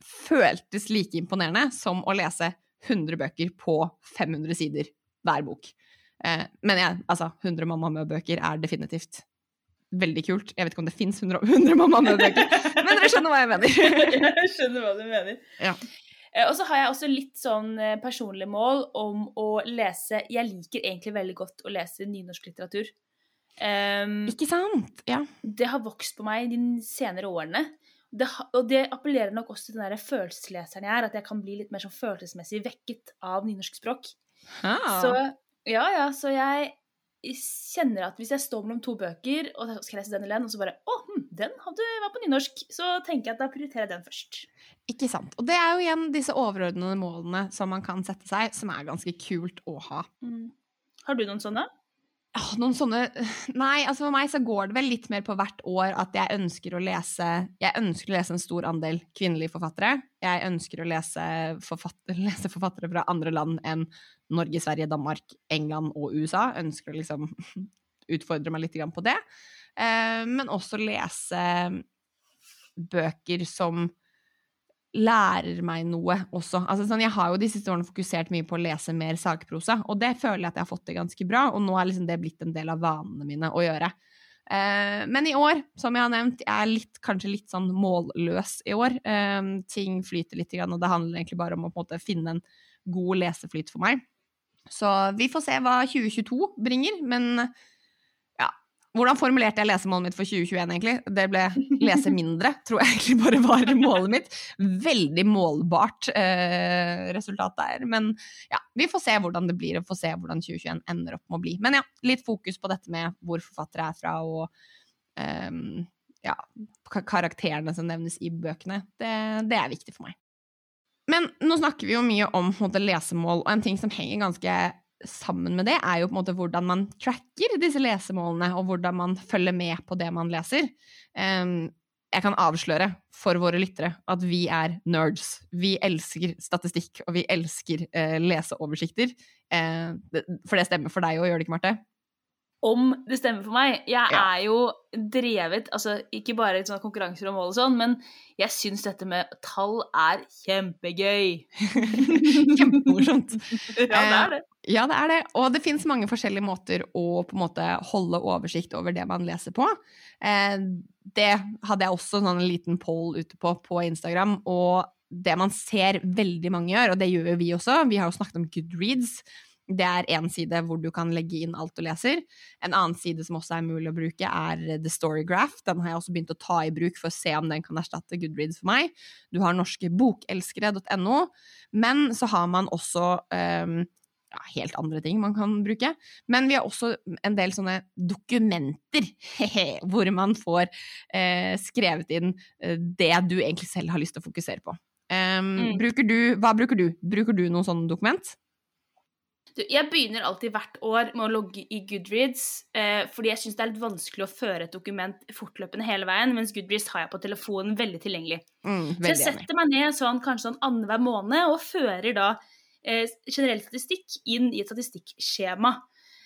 føltes like imponerende som å lese 100 bøker på 500 sider hver bok. Eh, men jeg, altså, 100 Mamma Mø-bøker er definitivt veldig kult. Jeg vet ikke om det fins 100, 100 Mamma men dere skjønner hva jeg mener. jeg skjønner hva du mener. Ja. Eh, og så har jeg også litt sånn eh, personlig mål om å lese Jeg liker egentlig veldig godt å lese nynorsk litteratur. Um, ikke sant? Ja. Det har vokst på meg de senere årene. Det, og det appellerer nok også til den der følelsesleseren jeg er, at jeg kan bli litt mer sånn følelsesmessig vekket av nynorsk språk. Ah. Så ja, ja, så jeg kjenner at hvis jeg står mellom to bøker, og skal lese den eller den, og så bare Å, hm, den hadde, var på nynorsk. Så tenker jeg at da prioriterer jeg den først. Ikke sant. Og det er jo igjen disse overordnede målene som man kan sette seg, som er ganske kult å ha. Mm. Har du noen sånne? Oh, noen sånne Nei, altså for meg så går det vel litt mer på hvert år at jeg ønsker å lese Jeg ønsker å lese en stor andel kvinnelige forfattere. Jeg ønsker å lese, forfatter, lese forfattere fra andre land enn Norge, Sverige, Danmark, England og USA. Jeg ønsker å liksom utfordre meg litt på det. Eh, men også lese bøker som lærer meg noe også. Altså, sånn, jeg har jo de siste årene fokusert mye på å lese mer sakprosa, og det føler jeg at jeg har fått til ganske bra, og nå er liksom det blitt en del av vanene mine å gjøre. Eh, men i år, som jeg har nevnt, jeg er litt, kanskje litt sånn målløs i år. Eh, ting flyter litt, og det handler egentlig bare om å på en måte finne en god leseflyt for meg. Så vi får se hva 2022 bringer, men hvordan formulerte jeg lesemålet mitt for 2021, egentlig? Det ble lese mindre, tror jeg egentlig bare var målet mitt. Veldig målbart eh, resultat der. Men ja, vi får se hvordan det blir, og får se hvordan 2021 ender opp med å bli. Men ja, litt fokus på dette med hvor forfattere er fra, og eh, ja, karakterene som nevnes i bøkene. Det, det, er viktig for meg. Men nå snakker vi jo mye om lesemål, og en ting som henger ganske sammen med det, er jo på en måte hvordan man tracker disse lesemålene, og hvordan man følger med på det man leser. Um, jeg kan avsløre for våre lyttere at vi er nerds. Vi elsker statistikk, og vi elsker uh, leseoversikter. Uh, for det stemmer for deg òg, gjør det ikke, Marte? om det stemmer for meg. Jeg ja. er jo drevet altså Ikke bare i konkurranser og mål og sånn, men jeg syns dette med tall er kjempegøy. Kjempemorsomt. ja, det er det. Ja, det er det. Og det fins mange forskjellige måter å på en måte holde oversikt over det man leser på. Eh, det hadde jeg også sånn en liten poll ute på på Instagram. og det man ser veldig mange gjør, og det gjør vi også, vi har jo snakket om Goodreads, det er én side hvor du kan legge inn alt du leser. En annen side som også er mulig å bruke, er The Storygraph. Den har jeg også begynt å ta i bruk for å se om den kan erstatte Goodreads for meg. Du har norskebokelskere.no, men så har man også um, ja, helt andre ting man kan bruke. Men vi har også en del sånne dokumenter hvor man får eh, skrevet inn eh, det du egentlig selv har lyst til å fokusere på. Um, mm. bruker du, hva bruker du? Bruker du noen sånne dokument? Du, jeg begynner alltid hvert år med å logge i Goodreads, eh, fordi jeg syns det er litt vanskelig å føre et dokument fortløpende hele veien, mens Goodreads har jeg på telefonen veldig tilgjengelig. Mm, veldig så jeg setter meg ned sånn kanskje sånn annenhver måned og fører da generell statistikk inn i et statistikkskjema.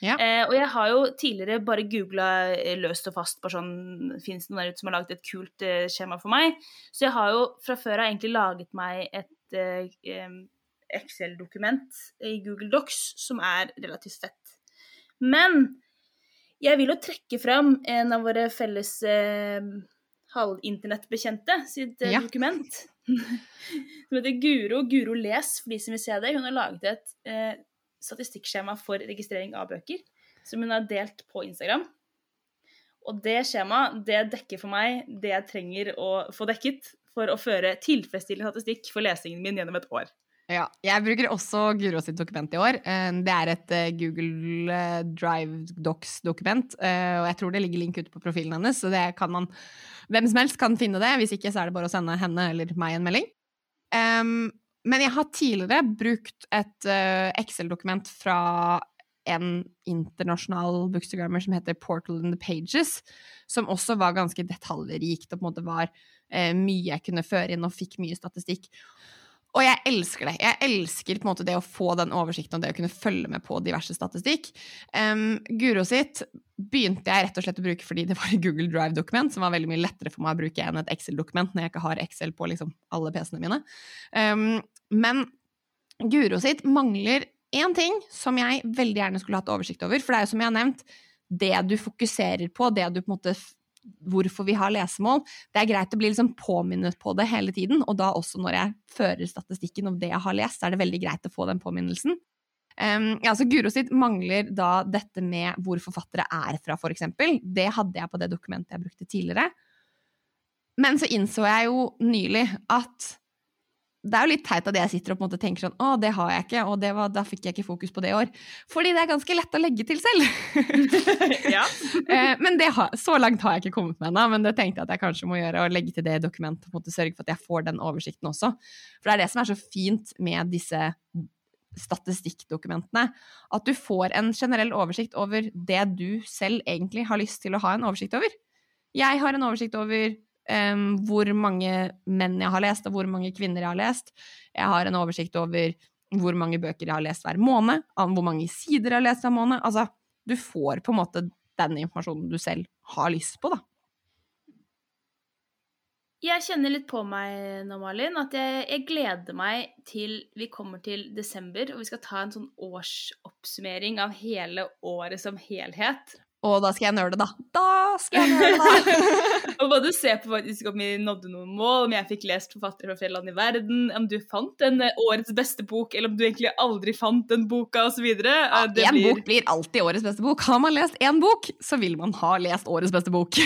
Ja. Eh, og jeg har jo tidligere bare googla eh, løst og fast på sånn Fins det noen der ute som har laget et kult eh, skjema for meg? Så jeg har jo fra før av egentlig laget meg et eh, Excel-dokument i Google Docs som er relativt fett. Men jeg vil jo trekke fram en av våre felles eh, halvinternettbekjente sitt eh, ja. dokument. Som heter Guro. Guro Les, for de som vil se det. Hun har laget et eh, statistikkskjema for registrering av bøker, som hun har delt på Instagram. Og det skjemaet, det dekker for meg det jeg trenger å få dekket for å føre tilfredsstillende statistikk for lesingen min gjennom et år. Ja, jeg bruker også Guro sitt dokument i år. Eh, det er et eh, Google eh, Drive Docs-dokument, og jeg tror det ligger link ute på profilen hennes, så det kan man Hvem som helst kan finne det. Hvis ikke, så er det bare å sende henne eller meg en melding. men jeg har tidligere brukt et Excel-dokument fra en internasjonal bookstagrammer som heter Portal in the Pages, som også var ganske detaljrikt og på en måte var mye jeg kunne føre inn, og fikk mye statistikk. Og jeg elsker det. Jeg elsker på en måte det å få den oversikten og det å kunne følge med på diverse statistikk. Um, Guro sitt begynte jeg rett og slett å bruke fordi det var et Google Drive-dokument, som var veldig mye lettere for meg å bruke enn et Excel-dokument når jeg ikke har Excel på liksom alle PC-ene mine. Um, men Guro sitt mangler én ting som jeg veldig gjerne skulle hatt oversikt over. For det er jo som jeg har nevnt, det du fokuserer på, det du på en måte hvorfor vi har lesemål. Det er greit å bli liksom påminnet på det hele tiden, og da også når jeg fører statistikken om det jeg har lest, så er det veldig greit å få den påminnelsen. Um, ja, så Guro sitt mangler da dette med hvor forfattere er fra, eksempel. Det hadde jeg på det dokumentet jeg brukte tidligere. Men så innså jeg jo nylig at det er jo litt teit at jeg sitter og på en måte tenker sånn Å, det har jeg ikke, og var, da fikk jeg ikke fokus på det i år. Fordi det er ganske lett å legge til selv. ja. Eh, men har, så langt har jeg ikke kommet med ennå, men det tenkte jeg at jeg kanskje må gjøre, og legge til det i dokumentet, og sørge for at jeg får den oversikten også. For det er det som er så fint med disse statistikkdokumentene. At du får en generell oversikt over det du selv egentlig har lyst til å ha en oversikt over. Jeg har en oversikt over um, hvor mange menn jeg har lest, og hvor mange kvinner jeg har lest. Jeg har en oversikt over hvor mange bøker jeg har lest hver måned, hvor mange sider jeg har lest hver måned. Altså, du får på en måte den informasjonen du selv har lyst på, da. Jeg kjenner litt på meg nå, Malin, at jeg, jeg, gleder meg til vi kommer til desember og vi skal ta en sånn årsoppsummering av hele året som helhet. Og da skal jeg nøle, da. Da skal jeg nøle, da! og både se på faktisk om vi nådde noen mål, om jeg fikk lest forfattere fra flere land i verden, om du fant en eh, årets beste bok, eller om du egentlig aldri fant den boka, osv. Ja, Én blir... bok blir alltid årets beste bok. Har man lest én bok, så vil man ha lest årets beste bok.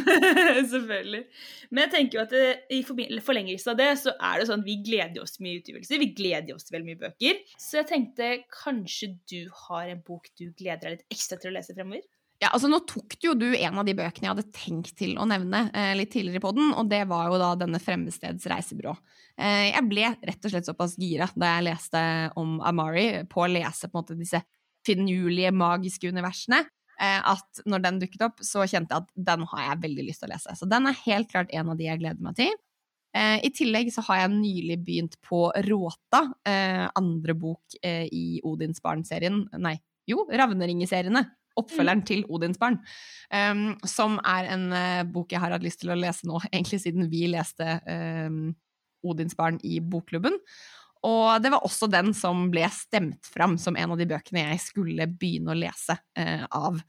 Selvfølgelig. Men jeg tenker jo at det, i forlengelse av det, så er det sånn at vi gleder oss mye utgivelser. Vi gleder oss veldig mye bøker. Så jeg tenkte kanskje du har en bok du gleder deg litt ekstra til å lese fremover? Ja, altså Nå tok du jo du en av de bøkene jeg hadde tenkt til å nevne eh, litt tidligere på den, og det var jo da denne Fremmedsteds reisebyrå. Eh, jeg ble rett og slett såpass gira da jeg leste om Amari, på å lese på en måte disse finurlige, magiske universene, eh, at når den dukket opp, så kjente jeg at den har jeg veldig lyst til å lese. Så den er helt klart en av de jeg gleder meg til. Eh, I tillegg så har jeg nylig begynt på Råta, eh, andre bok eh, i Odinsbarn-serien. Nei, jo, Ravneringeseriene oppfølgeren mm. til Odinsbarn. Um, som er en uh, bok jeg har hatt lyst til å lese nå, egentlig siden vi leste um, Odinsbarn i bokklubben. Og det var også den som ble stemt fram som en av de bøkene jeg skulle begynne å lese uh, av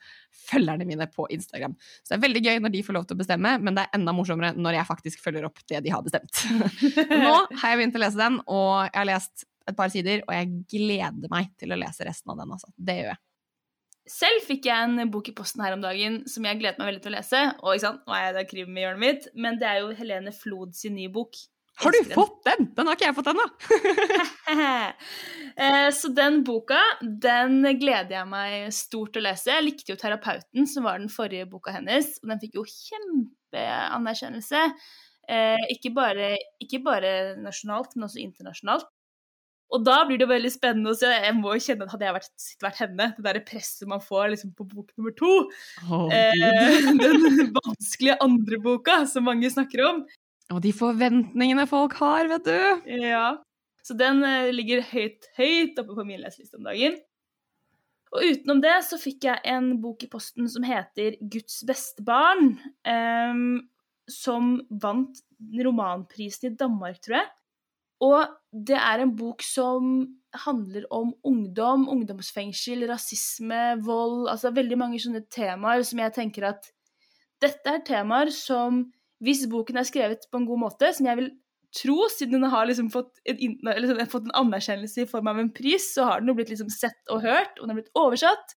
følgerne mine på Instagram. Så det er veldig gøy når de får lov til å bestemme, men det er enda morsommere når jeg faktisk følger opp det de har bestemt. Nå har jeg begynt å lese den, og jeg har lest et par sider, og jeg gleder meg til å lese resten av den. Altså. Det gjør jeg. Selv fikk jeg en bok i posten her om dagen som jeg gledet meg veldig til å lese. Og ikke sant, nå er jeg der krim i hjørnet mitt, men det er jo Helene Flod sin nye bok. Har du fått den? Den har ikke jeg fått ennå. Eh, så den boka, den gleder jeg meg stort til å lese. Jeg likte jo 'Terapeuten', som var den forrige boka hennes, og den fikk jo kjempeanerkjennelse. Eh, ikke bare, ikke bare nasjonalt, men også internasjonalt. Og da blir det veldig spennende å se. Jeg må jo kjenne at hadde jeg vært, vært henne, det derre presset man får liksom, på bok nummer to oh, eh, Den vanskelige andre boka som mange snakker om. Og de forventningene folk har, vet du. Ja. Så den eh, ligger høyt, høyt oppe på min leseliste om dagen. Og utenom det så fikk jeg en bok i posten som heter 'Guds beste barn', eh, som vant romanprisen i Danmark, tror jeg. Og det er en bok som handler om ungdom, ungdomsfengsel, rasisme, vold Altså veldig mange sånne temaer som jeg tenker at dette er temaer som, hvis boken er skrevet på en god måte, som jeg vil tro, siden den har liksom fått, en, liksom fått, en, anerkjennelse i form av en pris, så har den jo blitt liksom sett og hørt, og den har blitt oversatt,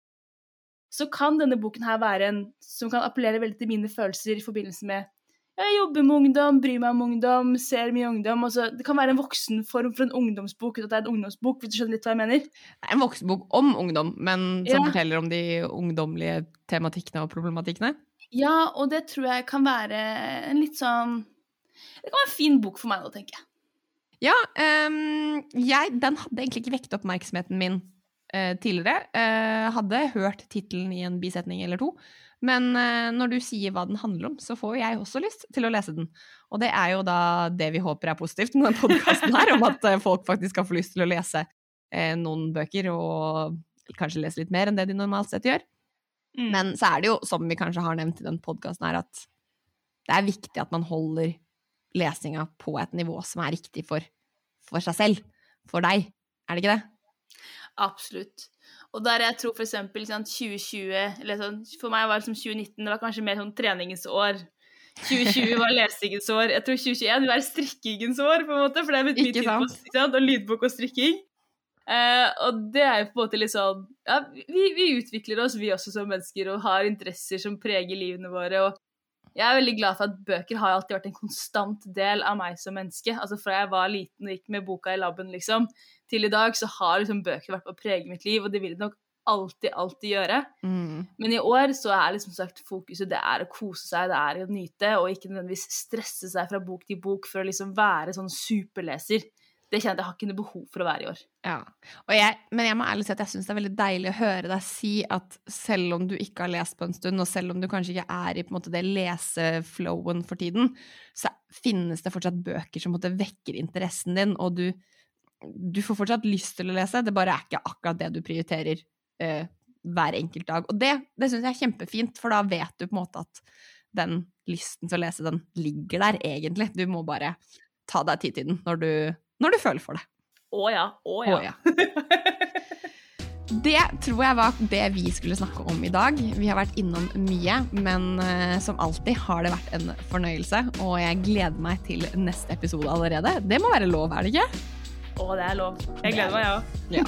så kan denne boken her være en som kan appellere veldig til mine følelser i forbindelse med jeg jobber med ungdom, bryr meg om ungdom, ser mye ungdom. Altså, det kan være en voksenform for en ungdomsbok uten at det er en ungdomsbok. hvis du skjønner litt hva jeg mener? Det er en voksenbok om ungdom, men som ja. forteller om de ungdommelige tematikkene og problematikkene? Ja, og det tror jeg kan være en litt sånn Det kan være en fin bok for meg da, tenker jeg. Ja, um, jeg, den hadde egentlig ikke vekket oppmerksomheten min uh, tidligere. Uh, hadde hørt tittelen i en bisetning eller to. Men eh, når du sier hva den handler om, så får jeg også lyst til å lese den. Og det er jo da det vi håper er positivt med denne podkasten her, om at eh, folk faktisk skal få lyst til å lese eh, noen bøker, og kanskje lese litt mer enn det de normalt sett gjør. Mm. Men så er det jo, som vi kanskje har nevnt i den podkasten her, at det er viktig at man holder lesinga på et nivå som er riktig for, for seg selv. For deg. Er det ikke det? Absolutt. Og der jeg tror for eksempel 2020, eller sånn, for meg var det som 2019, det var kanskje mer sånn treningens år. 2020 var lesingens år. Jeg tror 2021 vil være strikkingens år, på en måte, for det er blitt mye tid på ikke sant, og lydbok og strikking. Uh, og det er jo på en måte litt sånn Ja, vi, vi utvikler oss, vi også som mennesker, og har interesser som preger livene våre. og jeg er veldig glad for at bøker har alltid vært en konstant del av meg som menneske. Altså Fra jeg var liten og gikk med boka i labben, liksom, til i dag, så har liksom bøker vært med å prege mitt liv, og det vil det nok alltid, alltid gjøre. Mm. Men i år så er liksom sagt fokuset det er å kose seg, det er å nyte, og ikke nødvendigvis stresse seg fra bok til bok for å liksom være sånn superleser. Det kjenner jeg at jeg har ikke noe behov for å være i år. Ja. Jeg, men jeg må ærlig si at jeg syns det er veldig deilig å høre deg si at selv om du ikke har lest på en stund, og selv om du kanskje ikke er i på en måte, det leseflowen for tiden, så finnes det fortsatt bøker som på måte, vekker interessen din, og du, du får fortsatt lyst til å lese, det bare er ikke akkurat det du prioriterer eh, hver enkelt dag. Og det, det syns jeg er kjempefint, for da vet du på en måte at den lysten til å lese, den ligger der egentlig. Du må bare ta deg tid til den når du, når du føler for det. Å ja, å Å ja. ja. Det tror jeg var det vi skulle snakke om i dag. Vi har vært innom mye, men eh, som alltid har det vært en fornøyelse. Og jeg gleder meg til neste episode allerede. Det må være lov, er det ikke? Å, det er lov. Jeg gleder meg, jeg òg. Ja.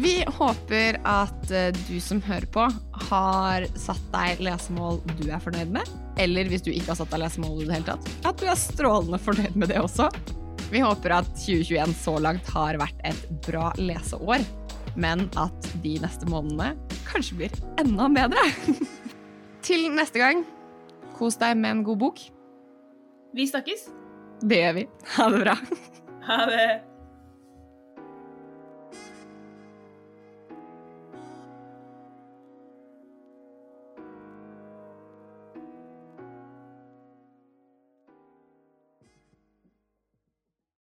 Vi håper at eh, du som hører på, har satt deg lesemål du er fornøyd med. Eller hvis du ikke har satt deg lesemål i det hele tatt, at du er strålende fornøyd med det også. Vi håper at 2021 så langt har vært et bra leseår, men at de neste månedene kanskje blir enda bedre. Til neste gang, kos deg med en god bok. Vi snakkes. Det gjør vi. Ha det bra. Ha det.